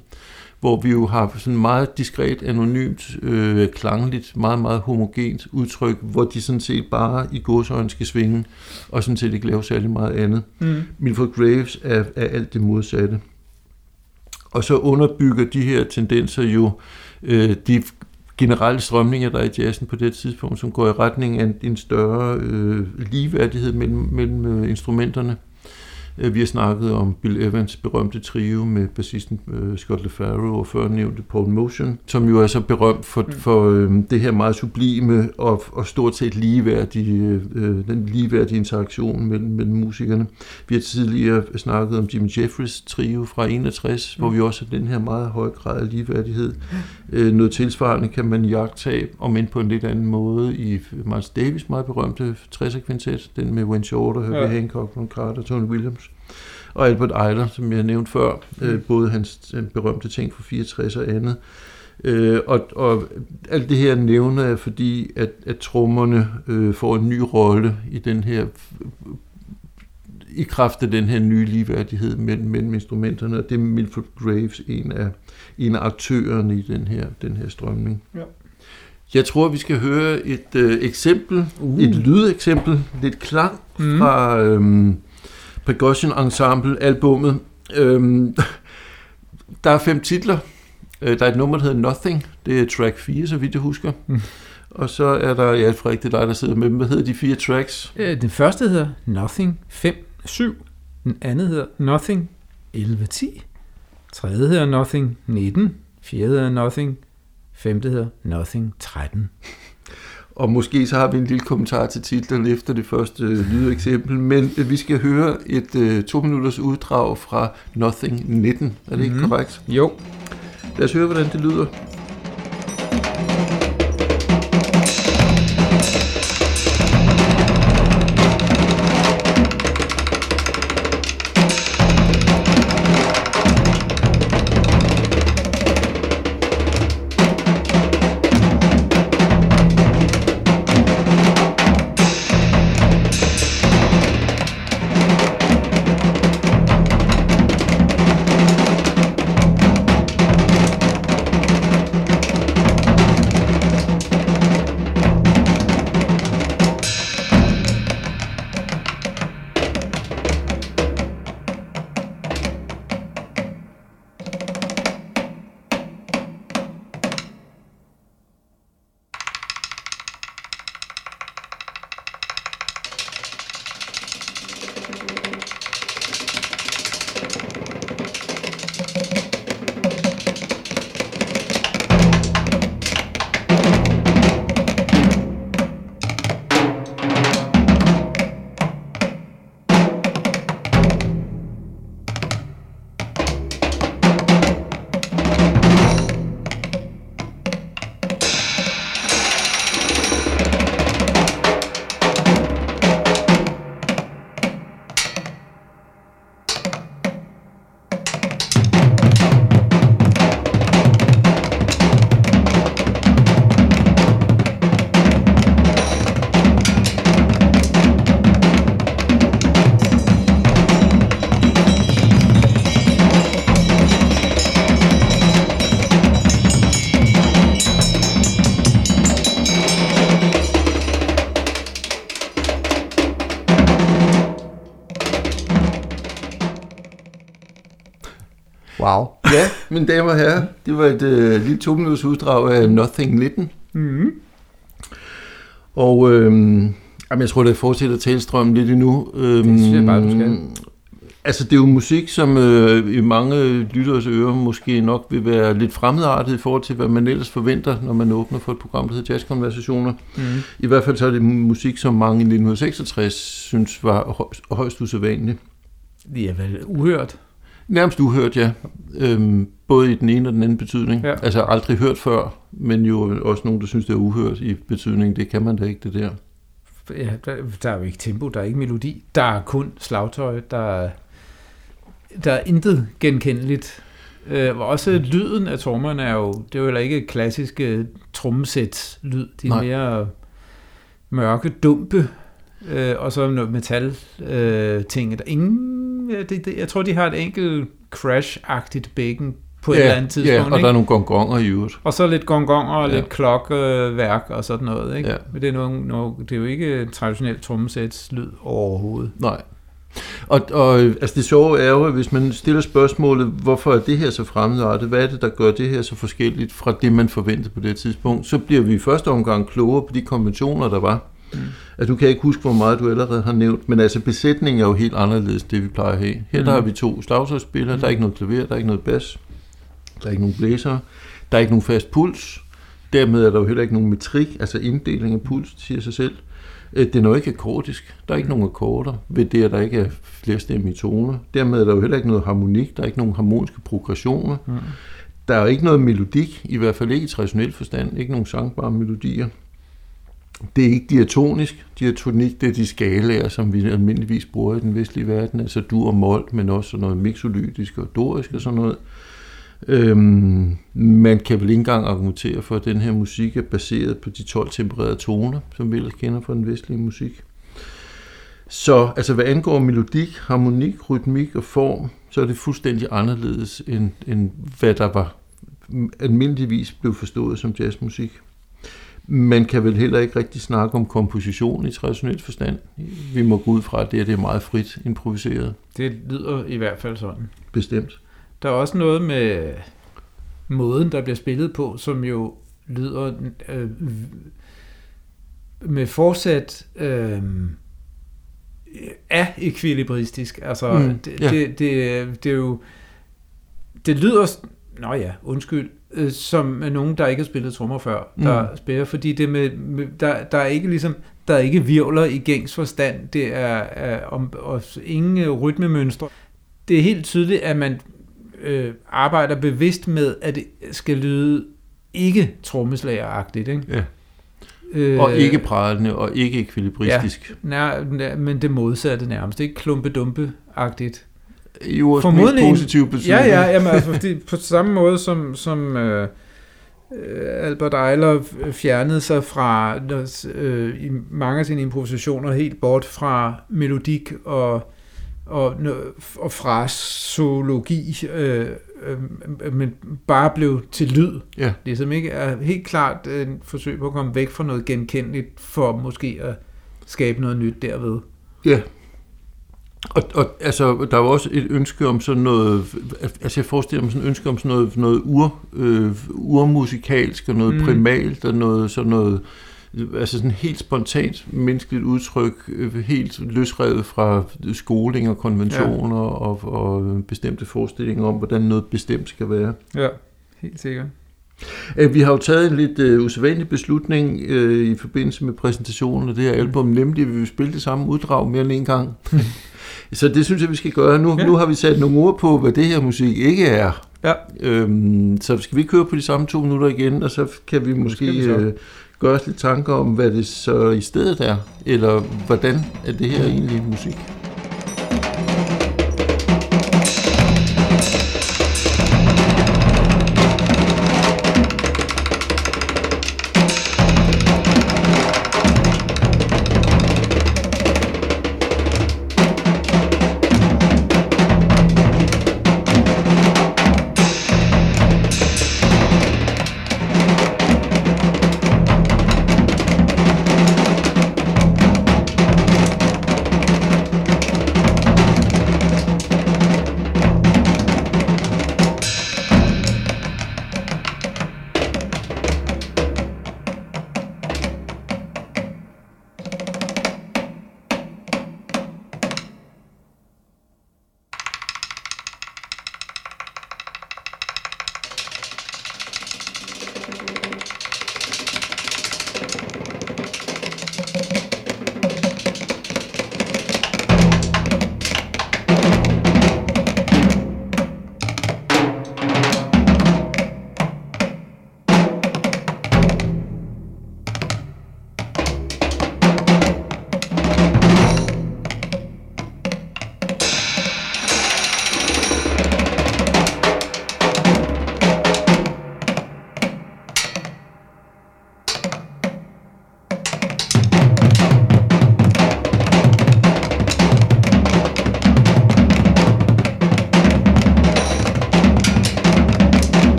Speaker 1: hvor vi jo har sådan meget diskret, anonymt, øh, klangligt, meget, meget homogent udtryk, hvor de sådan set bare i godsøjne skal svinge, og sådan set ikke lave særlig meget andet. Mm. Milford Graves er, er alt det modsatte. Og så underbygger de her tendenser jo øh, de generelle strømninger, der er i jazzen på det tidspunkt, som går i retning af en større øh, ligeværdighed mellem, mellem øh, instrumenterne. Øh, vi har snakket om Bill Evans berømte trio med bassisten øh, Scott LeFaro og før nævnte Paul Motion, som jo er så berømt for, mm. for øh, det her meget sublime og, og stort set ligeværdige, den ligeværdige interaktion mellem, mellem musikerne. Vi har tidligere snakket om Jimmy Jeffries trio fra 61, mm. hvor vi også har den her meget høj grad af ligeværdighed. Noget tilsvarende kan man jagtage, om end på en lidt anden måde, i Miles Davis meget berømte 60'er kvintet, den med Wayne Shorter, Herbie ja. Hancock, Ron Carter, Tony Williams og Albert Eiler, som jeg nævnte før, mm. øh, både hans berømte ting fra 64 og andet. Øh, og, og alt det her nævner jeg, fordi at, at trommerne øh, får en ny rolle i den her i kraft af den her nye ligeværdighed mellem, mellem instrumenterne, og det er Milford Graves en af, en af aktørerne i den her, den her strømning. Ja. Jeg tror, vi skal høre et øh, eksempel, uh. et lydeksempel, lidt klang mm. fra, øhm, Percussion Ensemble albummet. Øhm, der er fem titler. Øh, der er et nummer, der hedder Nothing. Det er track 4, så vidt jeg husker. Mm. Og så er der, ja, Frederik, det er dig, der sidder med dem. Hvad hedder de fire tracks?
Speaker 2: Øh, den første hedder Nothing 5, 7. Den anden hedder Nothing 11, 10. Tredje hedder Nothing 19. Fjerde hedder Nothing. Femte hedder Nothing 13.
Speaker 1: Og måske så har vi en lille kommentar til titlen efter det første lydeksempel, men vi skal høre et uh, to minutters uddrag fra Nothing 19. Er det ikke mm-hmm. korrekt?
Speaker 2: Jo.
Speaker 1: Lad os høre, hvordan det lyder.
Speaker 2: Wow.
Speaker 1: Ja, mine damer og herrer, det var et uh, lille to minutters uddrag af Nothing Litten.
Speaker 2: Mm-hmm.
Speaker 1: Og øhm, jeg tror, det fortsætter tilstrømmen lidt endnu.
Speaker 2: Øhm, det synes jeg bare, du skal.
Speaker 1: Altså, det er jo musik, som øh, i mange lytteres ører måske nok vil være lidt fremmedartet i forhold til, hvad man ellers forventer, når man åbner for et program, der hedder Jazzkonversationer. Mm. I hvert fald så er det musik, som mange i 1966 synes var højst, højst usædvanligt.
Speaker 2: Det er vel uhørt?
Speaker 1: Nærmest uhørt, ja. Øhm, både i den ene og den anden betydning. Ja. Altså aldrig hørt før, men jo også nogen, der synes, det er uhørt i betydningen. Det kan man da ikke, det der.
Speaker 2: Ja, der, der er jo ikke tempo, der er ikke melodi. Der er kun slagtøj, der der er intet genkendeligt. Øh, også lyden af trommerne er jo, det er jo heller ikke klassiske trommesæt lyd. De er Nej. mere mørke, dumpe, øh, og så noget metal øh, ting. Der ingen, det, det, jeg tror, de har et enkelt crash-agtigt bacon på ja, et eller andet tidspunkt.
Speaker 1: Ja, og ikke? der er nogle gongonger i øvrigt.
Speaker 2: Og så lidt gongonger og ja. lidt klokkeværk og sådan noget. Ikke? Ja. Men det er, nogle, nogle, det er jo ikke traditionelt trommesæts lyd overhovedet.
Speaker 1: Nej. Og, og altså det sjove er jo, at hvis man stiller spørgsmålet, hvorfor er det her så fremmedartet, hvad er det, der gør det her så forskelligt fra det, man forventede på det tidspunkt, så bliver vi i første omgang klogere på de konventioner, der var. Mm. Altså, du kan ikke huske, hvor meget du allerede har nævnt, men altså besætningen er jo helt anderledes, det vi plejer at have. Her mm. der har vi to slagtøjsspillere, mm. der er ikke noget klaver, der er ikke noget bas, der er ikke nogen blæser, der er ikke nogen fast puls, dermed er der jo heller ikke nogen metrik, altså inddeling af puls, siger sig selv. Øh, det er noget ikke akkordisk. Der er ikke nogen akkorder ved det, at der ikke er flerstemmige toner. Dermed er der jo heller ikke noget harmonik. Der er ikke nogen harmoniske progressioner. Mm. Der er ikke noget melodik, i hvert fald ikke i traditionel forstand. Ikke nogen sangbare melodier. Det er ikke diatonisk. Diatonik, det er de skalaer, som vi almindeligvis bruger i den vestlige verden. Altså dur og mol, men også noget mixolydisk og dorisk og sådan noget. Øhm, man kan vel ikke engang argumentere for, at den her musik er baseret på de 12 tempererede toner, som vi ellers kender fra den vestlige musik. Så altså, hvad angår melodik, harmonik, rytmik og form, så er det fuldstændig anderledes, end, end hvad der var almindeligvis blev forstået som jazzmusik. Man kan vel heller ikke rigtig snakke om komposition i traditionel forstand. Vi må gå ud fra, at det, er, det er meget frit improviseret.
Speaker 2: Det lyder i hvert fald sådan.
Speaker 1: Bestemt.
Speaker 2: Der er også noget med måden, der bliver spillet på, som jo lyder øh, med fortsat øh, er ekvilibristisk. Altså, mm, det, ja. det, det, det er jo... Det lyder... Nå ja, undskyld øh, som nogen, der ikke har spillet trommer før, der mm. spiller, fordi det med, med der, der er ikke ligesom, der er ikke virvler i gængs forstand, det er, er om, og ingen rytmemønstre. Det er helt tydeligt, at man øh, arbejder bevidst med, at det skal lyde ikke trommeslageragtigt, ikke?
Speaker 1: Ja. Øh, og ikke pralende og ikke ekvilibristisk.
Speaker 2: Ja, nær, men det modsatte nærmest, ikke klumpe-dumpe-agtigt.
Speaker 1: I ordets Formodentlig, mest positive betydning.
Speaker 2: Ja, ja, jamen, altså, fordi på samme måde som, som øh, øh Albert Eiler fjernede sig fra øh, i mange af sine improvisationer helt bort fra melodik og og, og frasologi, øh, øh, men bare blev til lyd. Ja. Det som ikke er helt klart en forsøg på at komme væk fra noget genkendeligt, for måske at skabe noget nyt derved.
Speaker 1: Ja, og, og altså, der er jo også et ønske om sådan noget, altså jeg forestiller mig sådan et ønske om sådan noget, noget ur, øh, urmusikalsk og noget mm. primalt og noget sådan noget, altså sådan helt spontant menneskeligt udtryk, øh, helt løsrevet fra skoling og konventioner ja. og, og bestemte forestillinger om, hvordan noget bestemt skal være.
Speaker 2: Ja, helt sikkert.
Speaker 1: Øh, vi har jo taget en lidt uh, usædvanlig beslutning uh, i forbindelse med præsentationen af det her album, nemlig at vi vil spille det samme uddrag mere end en gang. Så det synes jeg, vi skal gøre. Nu, ja. nu har vi sat nogle ord på, hvad det her musik ikke er. Ja. Øhm, så skal vi køre på de samme to minutter igen, og så kan vi måske vi gøre os lidt tanker om, hvad det så i stedet er, eller hvordan er det her egentlig musik.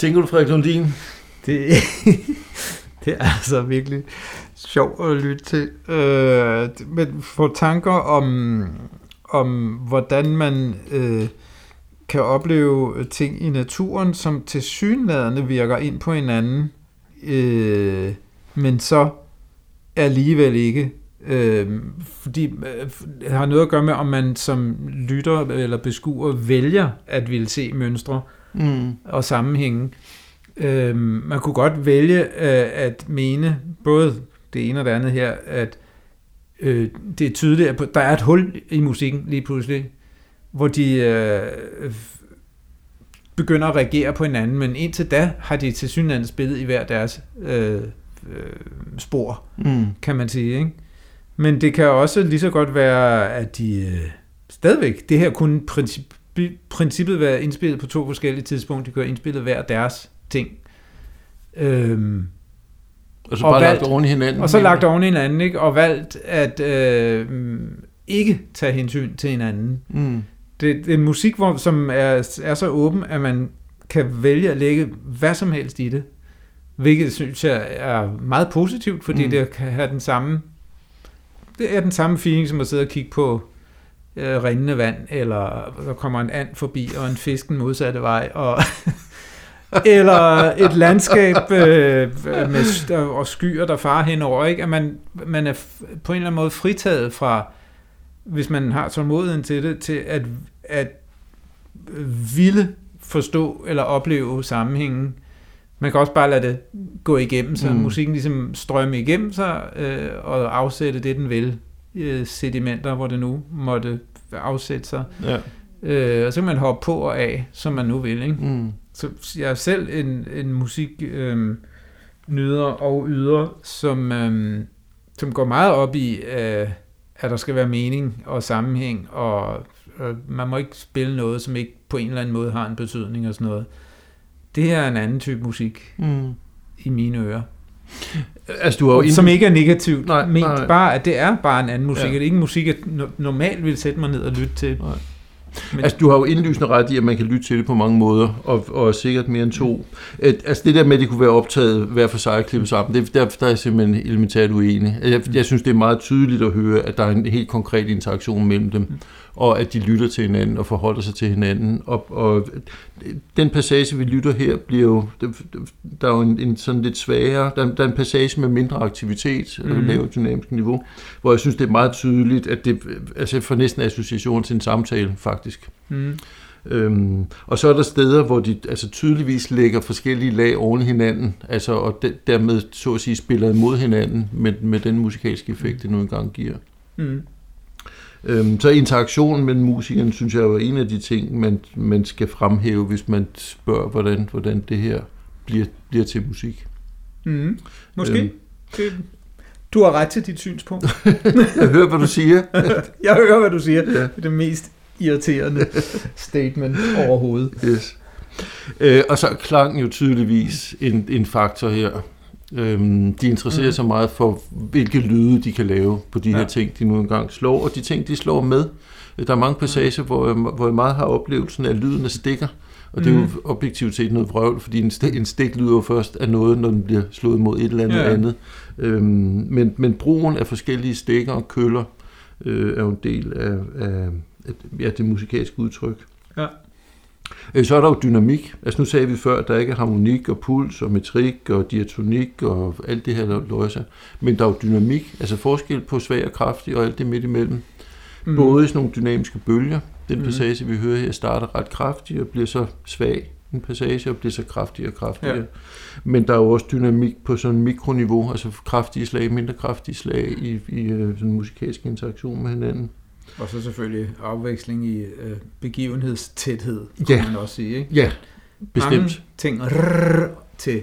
Speaker 1: Tænker du, Frederik Lundin?
Speaker 2: Det, det er altså virkelig sjovt at lytte til. Øh, men få tanker om, om hvordan man øh, kan opleve ting i naturen, som til synlædende virker ind på hinanden, øh, men så alligevel ikke. Øh, fordi øh, det har noget at gøre med, om man som lytter eller beskuer vælger at ville se mønstre mm. og sammenhænge. Øh, man kunne godt vælge øh, at mene, både det ene og det andet her, at øh, det er tydeligt, at der er et hul i musikken lige pludselig, hvor de øh, begynder at reagere på hinanden, men indtil da har de til synligheden spillet i hver deres øh, øh, spor, mm. kan man sige. Ikke? Men det kan også lige så godt være, at de øh, stadigvæk, det her kunne princip, princippet være indspillet på to forskellige tidspunkter, de kunne have indspillet hver deres ting. Øhm,
Speaker 1: og så og bare valgt, lagt oven i hinanden.
Speaker 2: Og så lagt oven i hinanden, ikke? og valgt at øh, ikke tage hensyn til hinanden. Mm. Det, det er en musik, hvor, som er, er så åben, at man kan vælge at lægge hvad som helst i det. Hvilket synes jeg er meget positivt, fordi mm. det kan have den samme det er den samme feeling, som at sidde og kigge på øh, rindende vand, eller der kommer en and forbi, og en fisken modsatte vej, og eller et landskab øh, med og skyer, der farer henover, ikke? At man, man er på en eller anden måde fritaget fra, hvis man har tålmodigheden til det, til at, at ville forstå eller opleve sammenhængen. Man kan også bare lade det gå igennem, så mm. musikken ligesom strømme igennem sig øh, og afsætte det, den vil. Øh, sedimenter, hvor det nu måtte afsætte sig. Ja. Øh, og så kan man hoppe på og af, som man nu vil. Ikke? Mm. Så jeg er selv en, en musik øh, nyder og yder, som, øh, som går meget op i, øh, at der skal være mening og sammenhæng, og øh, man må ikke spille noget, som ikke på en eller anden måde har en betydning og sådan noget. Det her er en anden type musik mm. i mine ører. Altså, du har jo som ikke er negativt, nej, men nej. bare, at det er bare en anden musik. Ja. Det er ikke en musik, jeg normalt vil sætte mig ned og lytte til. Nej.
Speaker 1: Men... Altså, du har jo indlysende ret i, at man kan lytte til det på mange måder, og, og sikkert mere end to. Et, altså, det der med, at det kunne være optaget hver for sig og klippet sammen, det, der, der er jeg simpelthen elementært uenig. Jeg, jeg synes, det er meget tydeligt at høre, at der er en helt konkret interaktion mellem dem, og at de lytter til hinanden og forholder sig til hinanden. Og, og den passage, vi lytter her, bliver jo, der er jo en, en sådan lidt svagere, der, der er en passage med mindre aktivitet, mm. lavere dynamisk niveau, hvor jeg synes, det er meget tydeligt, at det altså for næsten association til en samtale, faktisk. Mm. Øhm, og så er der steder, hvor de altså tydeligvis lægger forskellige lag oven hinanden, altså, og de, dermed så at sige spiller imod hinanden med, med den musikalske effekt, det nu engang giver. Mm. Øhm, så interaktionen mellem musikeren, synes jeg, er en af de ting, man, man skal fremhæve, hvis man spørger, hvordan, hvordan det her bliver, bliver til musik.
Speaker 2: Mm, måske. Øhm, det, du har ret til dit synspunkt.
Speaker 1: jeg hører, hvad du siger.
Speaker 2: jeg hører, hvad du siger. Ja. Det er det mest irriterende statement overhovedet.
Speaker 1: Yes. Øh, og så er klang jo tydeligvis en, en faktor her. Øhm, de interesserer mm. sig meget for, hvilke lyde de kan lave på de ja. her ting, de nu engang slår, og de ting, de slår med. Der er mange passager, hvor jeg, hvor jeg meget har oplevelsen af, at lyden stikker, og det er jo mm. objektivt set noget vrøvl, fordi en, stik, en stik lyder jo først af noget, når den bliver slået mod et eller andet ja. andet. Øhm, men, men brugen af forskellige stikker og køller øh, er jo en del af, af, af ja, det musikalske udtryk. Ja. Øh, så er der jo dynamik. Altså nu sagde vi før, at der ikke er harmonik og puls og metrik og diatonik og alt det her løjser. Men der er jo dynamik, altså forskel på svag og kraftig og alt det midt imellem. Mm. Både i sådan nogle dynamiske bølger. Den mm. passage, vi hører her, starter ret kraftig og bliver så svag en passage og bliver så kraftig og kraftigere. Ja. Men der er jo også dynamik på sådan en mikroniveau, altså kraftige slag, mindre kraftige slag i, i øh, sådan en musikalsk interaktion med hinanden.
Speaker 2: Og så selvfølgelig afveksling i øh, begivenhedstæthed, kan ja. man også sige. Ikke?
Speaker 1: Ja, bestemt.
Speaker 2: Mange ting rrr, til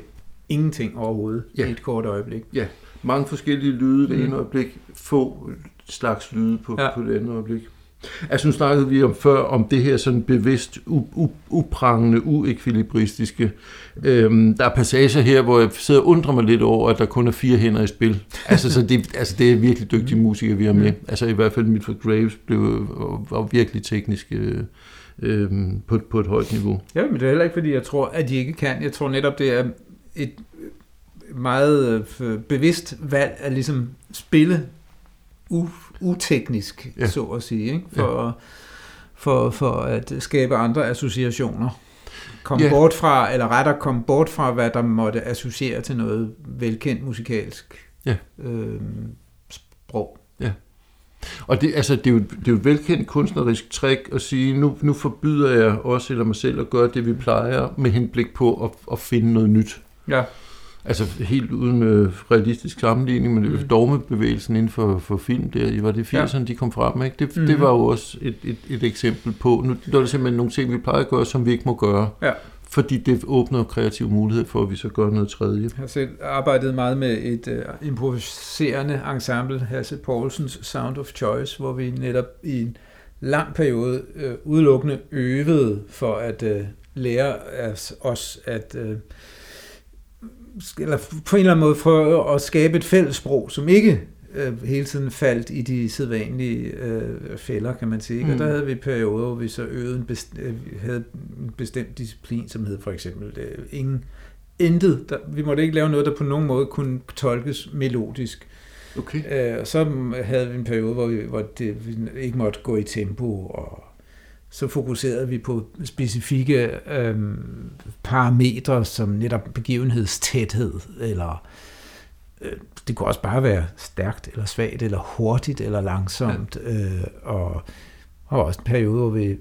Speaker 2: ingenting overhovedet ja. i et kort øjeblik.
Speaker 1: Ja, mange forskellige lyde det mm. ene øjeblik, få slags lyde på, ja. på det andet øjeblik. Altså nu snakkede vi om før om det her sådan bevidst uprangende, uekvilibristiske. Øhm, der er passager her, hvor jeg sidder og undrer mig lidt over, at der kun er fire hænder i spil. Altså, så det, altså det er virkelig dygtige musikere, vi har med. Altså i hvert fald Milford Graves blev, var virkelig teknisk øh, øh, på, på et højt niveau.
Speaker 2: Ja, men det er heller ikke, fordi jeg tror, at de ikke kan. Jeg tror netop, det er et meget øh, bevidst valg at ligesom spille u- uteknisk, ja. så at sige, ikke? For, ja. for, for at skabe andre associationer. Kom ja. bort fra, eller rettere kom bort fra, hvad der måtte associere til noget velkendt musikalsk ja. øh, sprog.
Speaker 1: Ja. Og det, altså, det, er jo, det er jo et velkendt kunstnerisk trick at sige, nu, nu forbyder jeg også eller mig selv at gøre det, vi plejer, med henblik på at, at finde noget nyt. Ja. Altså helt uden øh, realistisk sammenligning, men mm. dogmebevægelsen inden for, for film, der, var det 80'erne, ja. de kom frem, ikke? Det, mm. det var jo også et, et, et eksempel på, nu der er det simpelthen nogle ting, vi plejer at gøre, som vi ikke må gøre. Ja. Fordi det åbner kreativ mulighed for, at vi så gør noget tredje. Jeg
Speaker 2: har selv arbejdet meget med et uh, improviserende ensemble, Hasse Poulsens Sound of Choice, hvor vi netop i en lang periode uh, udelukkende øvede for at uh, lære os at uh, eller på en eller anden måde prøve at skabe et fællessprog, som ikke øh, hele tiden faldt i de sædvanlige øh, fælder, kan man sige. Mm. Og der havde vi perioder, hvor vi så øvede en best, øh, havde en bestemt disciplin, som hed for eksempel øh, ingen, intet. Der, vi måtte ikke lave noget, der på nogen måde kunne tolkes melodisk. Okay. Øh, og så havde vi en periode, hvor, vi, hvor det, vi ikke måtte gå i tempo og så fokuserede vi på specifikke øhm, parametre, som netop begivenhedstæthed, eller øh, det kunne også bare være stærkt, eller svagt, eller hurtigt, eller langsomt, ja. øh, og der var også en periode, hvor vi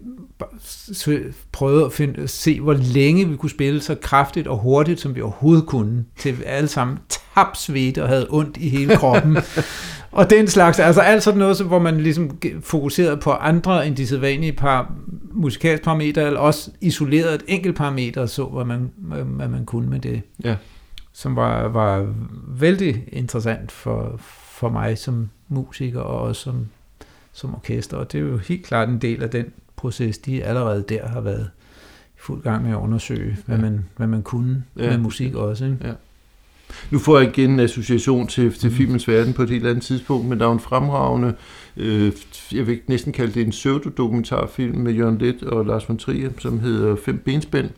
Speaker 2: prøvede at finde, se, hvor længe vi kunne spille så kraftigt og hurtigt, som vi overhovedet kunne, til vi alle sammen tabsvedte og havde ondt i hele kroppen. og den slags, altså alt sådan noget, hvor man ligesom fokuserede på andre end de sædvanlige par musikalske parametre, eller også isoleret et enkelt parameter, og så hvad man, hvad man kunne med det. Ja. Som var, var vældig interessant for, for mig som musiker, og også som som orkester, og det er jo helt klart en del af den proces, de allerede der har været i fuld gang med at undersøge, hvad, ja. man, hvad man kunne ja. med musik også. Ikke? Ja.
Speaker 1: Nu får jeg igen en association til, til mm. filmens verden på et helt andet tidspunkt, men der er en fremragende, øh, jeg vil næsten kalde det en pseudodokumentarfilm med Jørgen Let og Lars von Trier, som hedder Fem Benspænd,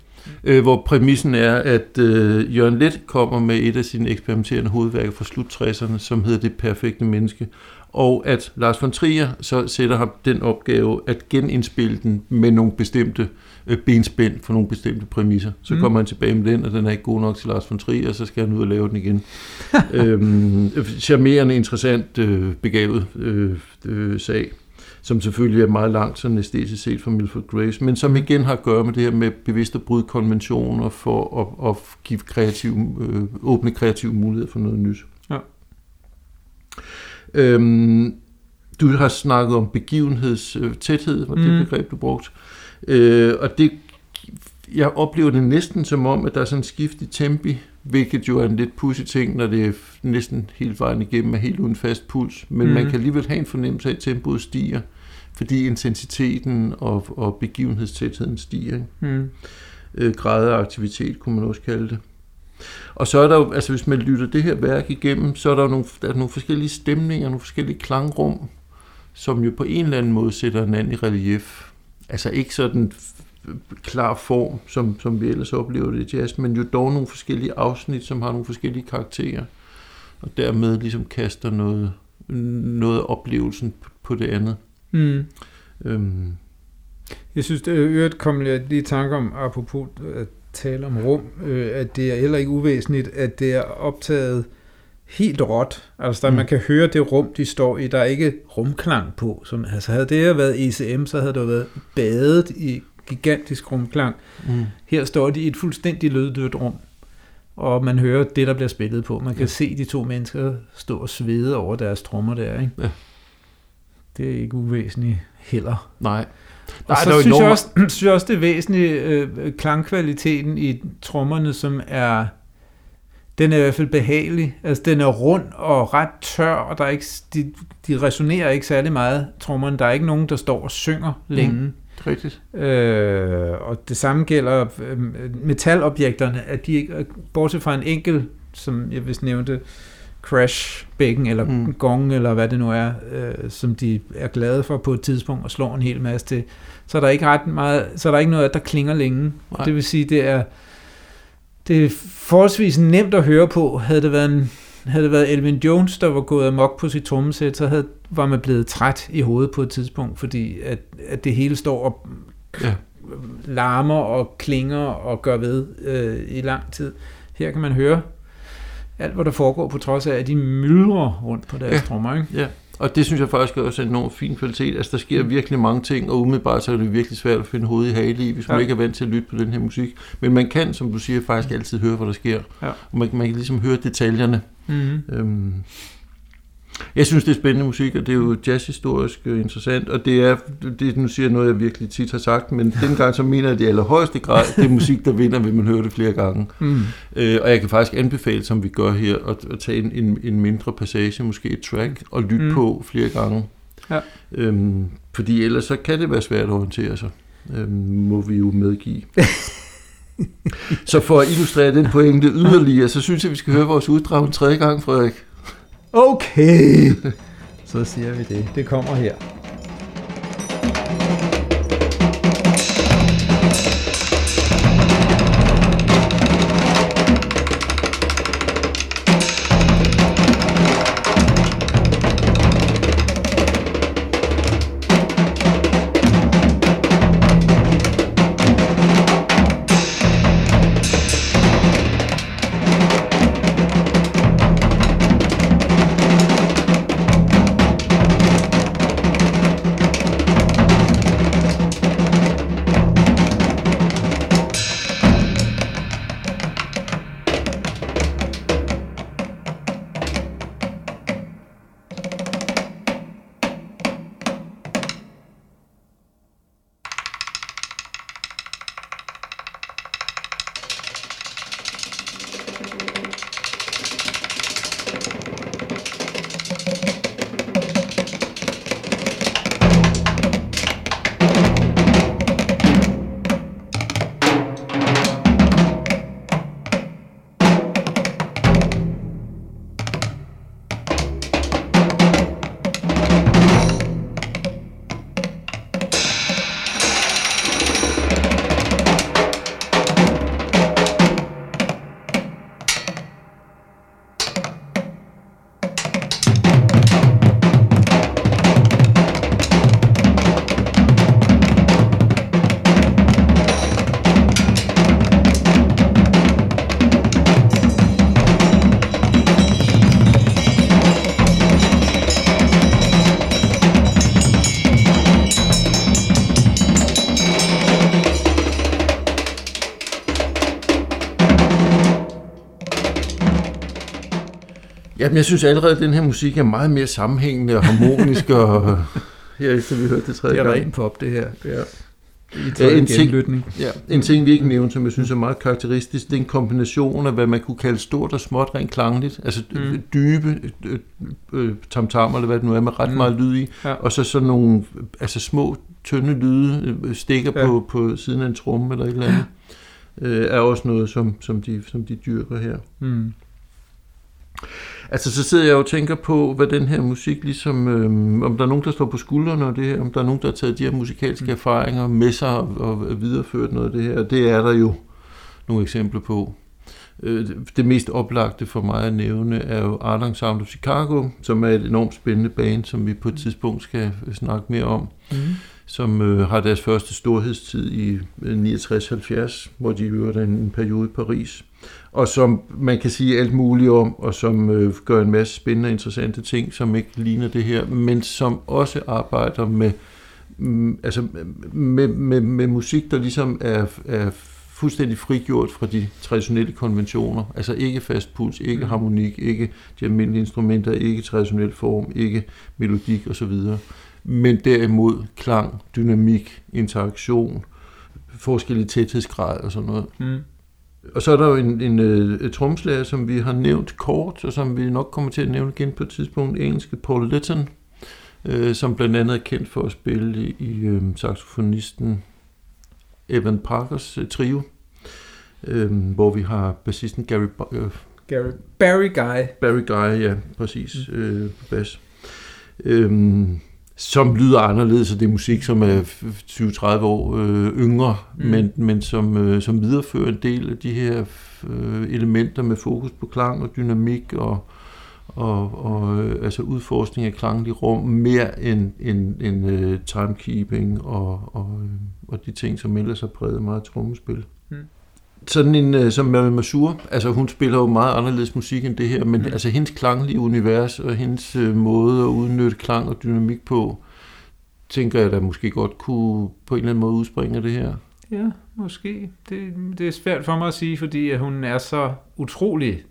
Speaker 1: øh, hvor præmissen er, at øh, Jørgen Let kommer med et af sine eksperimenterende hovedværker fra slut 60'erne, som hedder Det perfekte menneske, og at Lars von Trier så sætter ham den opgave at genindspille den med nogle bestemte øh, benspænd for nogle bestemte præmisser. Så mm. kommer han tilbage med den, og den er ikke god nok til Lars von Trier, og så skal han ud og lave den igen. øhm, charmerende, interessant, øh, begavet øh, øh, sag som selvfølgelig er meget langt sådan æstetisk set fra Milford Grace, men som igen har at gøre med det her med bevidst at bryde konventioner for at, at give kreativ, øh, åbne kreative muligheder for noget nyt. Ja. Øhm, du har snakket om begivenhedstæthed, var det mm. begreb, du brugte. Øh, og det, jeg oplever det næsten som om, at der er sådan en skift i tempi, hvilket jo er en lidt pussy ting, når det er næsten helt vejen igennem er helt uden fast puls. Men mm. man kan alligevel have en fornemmelse af, at tempoet stiger, fordi intensiteten og, og begivenhedstætheden stiger. Ikke? Mm. Øh, grad af aktivitet, kunne man også kalde det. Og så er der jo, altså hvis man lytter det her værk igennem, så er der jo nogle, der er nogle forskellige stemninger, nogle forskellige klangrum, som jo på en eller anden måde sætter en anden i relief. Altså ikke sådan klar form, som, som vi ellers oplever det i jazz, men jo dog nogle forskellige afsnit, som har nogle forskellige karakterer, og dermed ligesom kaster noget, noget oplevelsen på det andet. Mm. Øhm.
Speaker 2: Jeg synes, det øvrigt kom jeg lige i tanke om, apropos at tale om rum, øh, at det er heller ikke uvæsentligt, at det er optaget helt råt. Altså, der mm. man kan høre det rum, de står i. Der er ikke rumklang på. Som, altså, havde det her været ECM, så havde det været badet i gigantisk rumklang. Mm. Her står de i et fuldstændig løddødt rum, og man hører det, der bliver spillet på. Man kan ja. se de to mennesker stå og svede over deres trommer der. Ikke? Ja. Det er ikke uvæsentligt heller.
Speaker 1: Nej.
Speaker 2: Og så synes, jeg også, synes jeg også, det er væsentligt øh, klangkvaliteten i trommerne, som er den er i hvert fald behagelig. Altså, den er rund og ret tør, og der er ikke, de, de resonerer ikke særlig meget, trommerne. Der er ikke nogen, der står og synger længe. Mm,
Speaker 1: rigtigt.
Speaker 2: Øh, og det samme gælder øh, metalobjekterne, at de ikke, bortset fra en enkelt, som jeg vist nævnte, crash bækken eller mm. gong, eller hvad det nu er, øh, som de er glade for på et tidspunkt, og slår en hel masse til. Så er der ikke ret meget, så er der ikke noget, der klinger længe. Nej. Det vil sige, det er, det er forholdsvis nemt at høre på. Havde det været en havde det været Elvin Jones, der var gået amok på sit trommesæt, så havde, var man blevet træt i hovedet på et tidspunkt, fordi at, at det hele står og ja. larmer og klinger og gør ved øh, i lang tid. Her kan man høre alt, hvad der foregår, på trods af, at de myldrer rundt på deres ja. trommer. Ikke?
Speaker 1: Ja, og det synes jeg faktisk også er en enormt fin kvalitet. Altså, der sker mm. virkelig mange ting, og umiddelbart så er det virkelig svært at finde hovedet i hale i, hvis man ja. ikke er vant til at lytte på den her musik. Men man kan, som du siger, faktisk altid høre, hvad der sker. Ja. Og man, man kan ligesom høre detaljerne. Mm. Øhm, jeg synes, det er spændende musik, og det er jo jazzhistorisk øh, interessant, og det er, det, nu siger jeg noget, jeg virkelig tit har sagt, men gang så mener jeg det i allerhøjeste grad, det er musik, der vinder, hvis man hører det flere gange. Mm. Øh, og jeg kan faktisk anbefale, som vi gør her, at, at tage en, en, en mindre passage, måske et track, og lytte mm. på flere gange. Ja. Øhm, fordi ellers så kan det være svært at orientere sig, øhm, må vi jo medgive. så for at illustrere den pointe yderligere, så synes jeg, vi skal høre vores uddrag en tredje gang, Frederik.
Speaker 2: Okay, så siger vi det. Det kommer her.
Speaker 1: Jamen, jeg synes allerede, at den her musik er meget mere sammenhængende og harmonisk, og her efter vi hørte det tredje
Speaker 2: gang. Det er rent pop, det her. Ja.
Speaker 1: Ja, en, ting, ja, en ting, vi ikke nævnte, som jeg synes er meget karakteristisk, det er en kombination af, hvad man kunne kalde stort og småt rent klangligt, altså mm. dybe øh, øh, tamtam, eller hvad det nu er, med ret mm. meget lyd i, ja. og så sådan nogle altså små, tynde lyde, øh, stikker ja. på, på siden af en tromme eller et eller andet, øh, er også noget, som, som, de, som de dyrker her. Mm. Altså, så sidder jeg og tænker på, hvad den her musik ligesom, øh, om der er nogen, der står på skuldrene og det her, om der er nogen, der har taget de her musikalske mm. erfaringer med sig og, og videreført noget af det her, det er der jo nogle eksempler på. Øh, det mest oplagte for mig at nævne er jo Art Sound of Chicago, som er et enormt spændende band, som vi på et tidspunkt skal snakke mere om, mm. Som øh, har deres første storhedstid i 69-70, øh, hvor de øvrigt en, en periode i Paris og som man kan sige alt muligt om, og som øh, gør en masse spændende og interessante ting, som ikke ligner det her, men som også arbejder med, mm, altså med, med, med musik, der ligesom er, er fuldstændig frigjort fra de traditionelle konventioner. Altså ikke fast puls, ikke mm. harmonik, ikke de almindelige instrumenter, ikke traditionel form, ikke melodik osv. Men derimod klang, dynamik, interaktion, forskellige tæthedsgrad og sådan noget. Mm. Og så er der jo en, en, øh, et tromslager, som vi har nævnt kort, og som vi nok kommer til at nævne igen på et tidspunkt, engelske Paul Litton, øh, som blandt andet er kendt for at spille i, øh, saxofonisten Evan Parkers øh, trio, øh, hvor vi har bassisten Gary, øh,
Speaker 2: Gary, Barry Guy.
Speaker 1: Barry Guy, ja, præcis, mm. øh, på bas. Øhm, som lyder anderledes, og det er musik, som er 20-30 år øh, yngre, mm. men, men som, øh, som viderefører en del af de her øh, elementer med fokus på klang og dynamik og, og, og øh, altså udforskning af klanglige rum mere end, end, end uh, timekeeping og, og, øh, og de ting, som ellers har præget meget trommespil. Sådan en uh, som Mary Masur, altså hun spiller jo meget anderledes musik end det her, men mm. altså hendes klanglige univers og hendes uh, måde at udnytte klang og dynamik på, tænker jeg da måske godt kunne på en eller anden måde udspringe det her.
Speaker 2: Ja, måske. Det, det er svært for mig at sige, fordi hun er så utrolig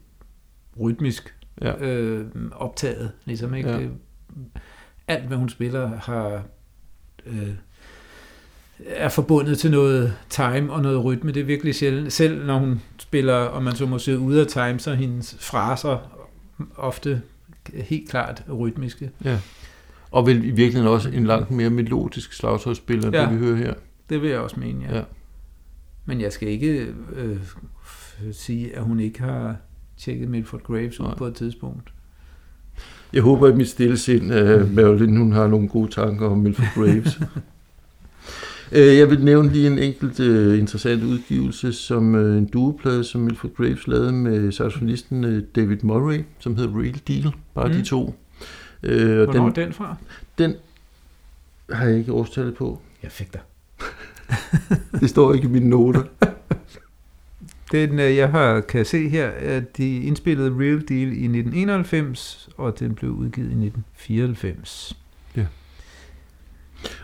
Speaker 2: rytmisk ja. øh, optaget. Ligesom, ikke? Ja. alt, hvad hun spiller, har øh, er forbundet til noget time og noget rytme. Det er virkelig sjældent. Selv når hun spiller, og man så må sige ude af time, så er hendes fraser ofte helt klart rytmiske.
Speaker 1: Ja. Og vel i virkeligheden også en langt mere melodisk slagtøjsspiller, ja. det vi hører her.
Speaker 2: det vil jeg også mene, ja. ja. Men jeg skal ikke øh, sige, at hun ikke har tjekket Milford Graves ud på et tidspunkt.
Speaker 1: Jeg håber, at mit stille sind, uh, Marilyn, hun har nogle gode tanker om Milford Graves. Uh, jeg vil nævne lige en enkelt uh, interessant udgivelse, som uh, en duoplade, som Milford Graves lavede med saxofonisten uh, David Murray, som hedder Real Deal, bare mm. de to.
Speaker 2: Uh, Hvornår den, er den fra?
Speaker 1: Den har jeg ikke årstallet på.
Speaker 2: Jeg fik dig.
Speaker 1: det står ikke i mine noter.
Speaker 2: Den, øh, jeg har, kan se her, at de indspillede Real Deal i 1991, og den blev udgivet i 1994. Ja.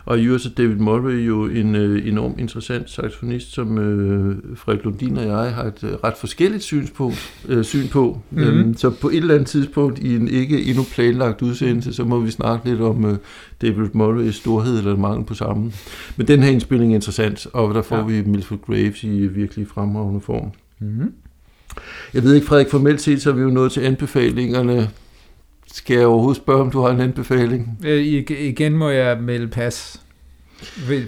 Speaker 1: Og i øvrigt David Murray jo en øh, enormt interessant saxofonist, som øh, Frederik Lundin og jeg har et øh, ret forskelligt synspunkt, øh, syn på. Mm-hmm. Øhm, så på et eller andet tidspunkt i en ikke endnu planlagt udsendelse, så må vi snakke lidt om øh, David Murrays storhed eller mangel på sammen. Men den her indspilling er interessant, og der får ja. vi Milford Graves i virkelig fremragende form. Mm-hmm. Jeg ved ikke, Frederik, formelt set, så er vi jo nået til anbefalingerne. Skal jeg overhovedet spørge, om du har en anbefaling?
Speaker 2: Øh, igen må jeg melde pas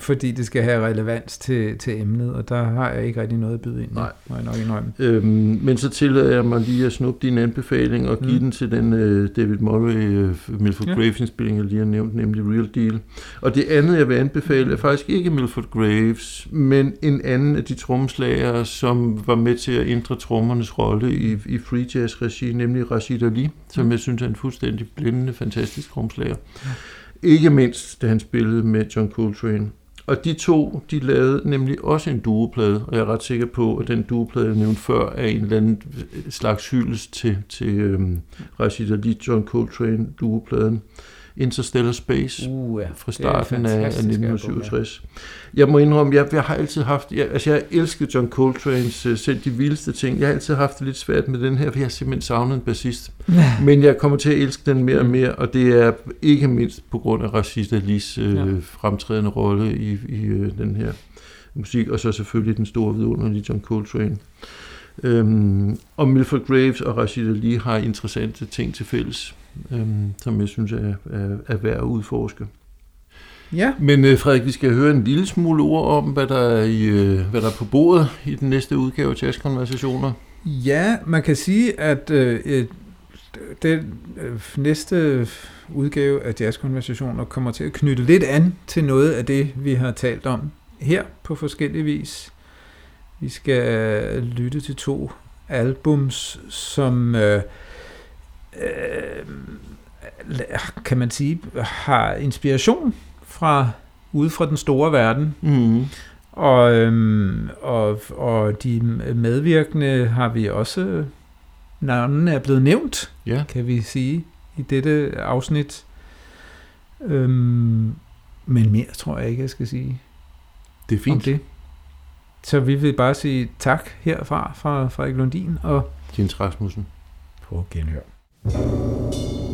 Speaker 2: fordi det skal have relevans til, til emnet, og der har jeg ikke rigtig noget at byde ind.
Speaker 1: Nej.
Speaker 2: Må jeg nok indrømme.
Speaker 1: Øhm, men så tillader jeg mig lige at snuppe din anbefaling og give mm. den til den uh, David Murray uh, Milford ja. Graves indspilling, jeg lige har nævnt, nemlig Real Deal. Og det andet, jeg vil anbefale, er faktisk ikke Milford Graves, men en anden af de trommeslager, som var med til at ændre trommernes rolle i, i free jazz regi, nemlig Rashid Ali, som mm. jeg synes er en fuldstændig blændende, fantastisk trommeslager. Ja. Ikke mindst, da han spillede med John Coltrane. Og de to, de lavede nemlig også en duoplade, og jeg er ret sikker på, at den duoplade, jeg nævnte før, er en eller anden slags hyldest til, til øhm, Rashid Ali John Coltrane duopladen. Interstellar Space uh, ja. fra starten af, af 1967. Album, ja. Jeg må indrømme, jeg, jeg har altid haft, jeg, altså jeg elsker John Coltrane's uh, selv de vildeste ting. Jeg har altid haft det lidt svært med den her, for jeg har simpelthen savnet en bassist. Ja. Men jeg kommer til at elske den mere og mere, og det er ikke mindst på grund af Rashid Alis uh, ja. fremtrædende rolle i, i uh, den her musik, og så selvfølgelig den store vidunderlige John Coltrane. Øhm, og Milford Graves og Rashid Ali har interessante ting til fælles øhm, som jeg synes er, er, er værd at udforske. Ja. Men øh, Frederik, vi skal høre en lille smule ord om, hvad der er, i, øh, hvad der er på bordet i den næste udgave af Jazzkonversationer.
Speaker 2: Ja, man kan sige, at øh, øh den øh, næste udgave af Jazzkonversationer kommer til at knytte lidt an til noget af det, vi har talt om her på forskellig vis. Vi skal lytte til to albums, som øh, øh, kan man sige, har inspiration fra ude fra den store verden. Mm. Og, øhm, og, og de medvirkende har vi også, navnene er blevet nævnt, ja. kan vi sige, i dette afsnit. Øhm, men mere tror jeg ikke, jeg skal sige.
Speaker 1: Det er fint. det.
Speaker 2: Så vi vil bare sige tak herfra fra Frederik Lundin og
Speaker 1: Jens Rasmussen.
Speaker 2: På genhør. thank you.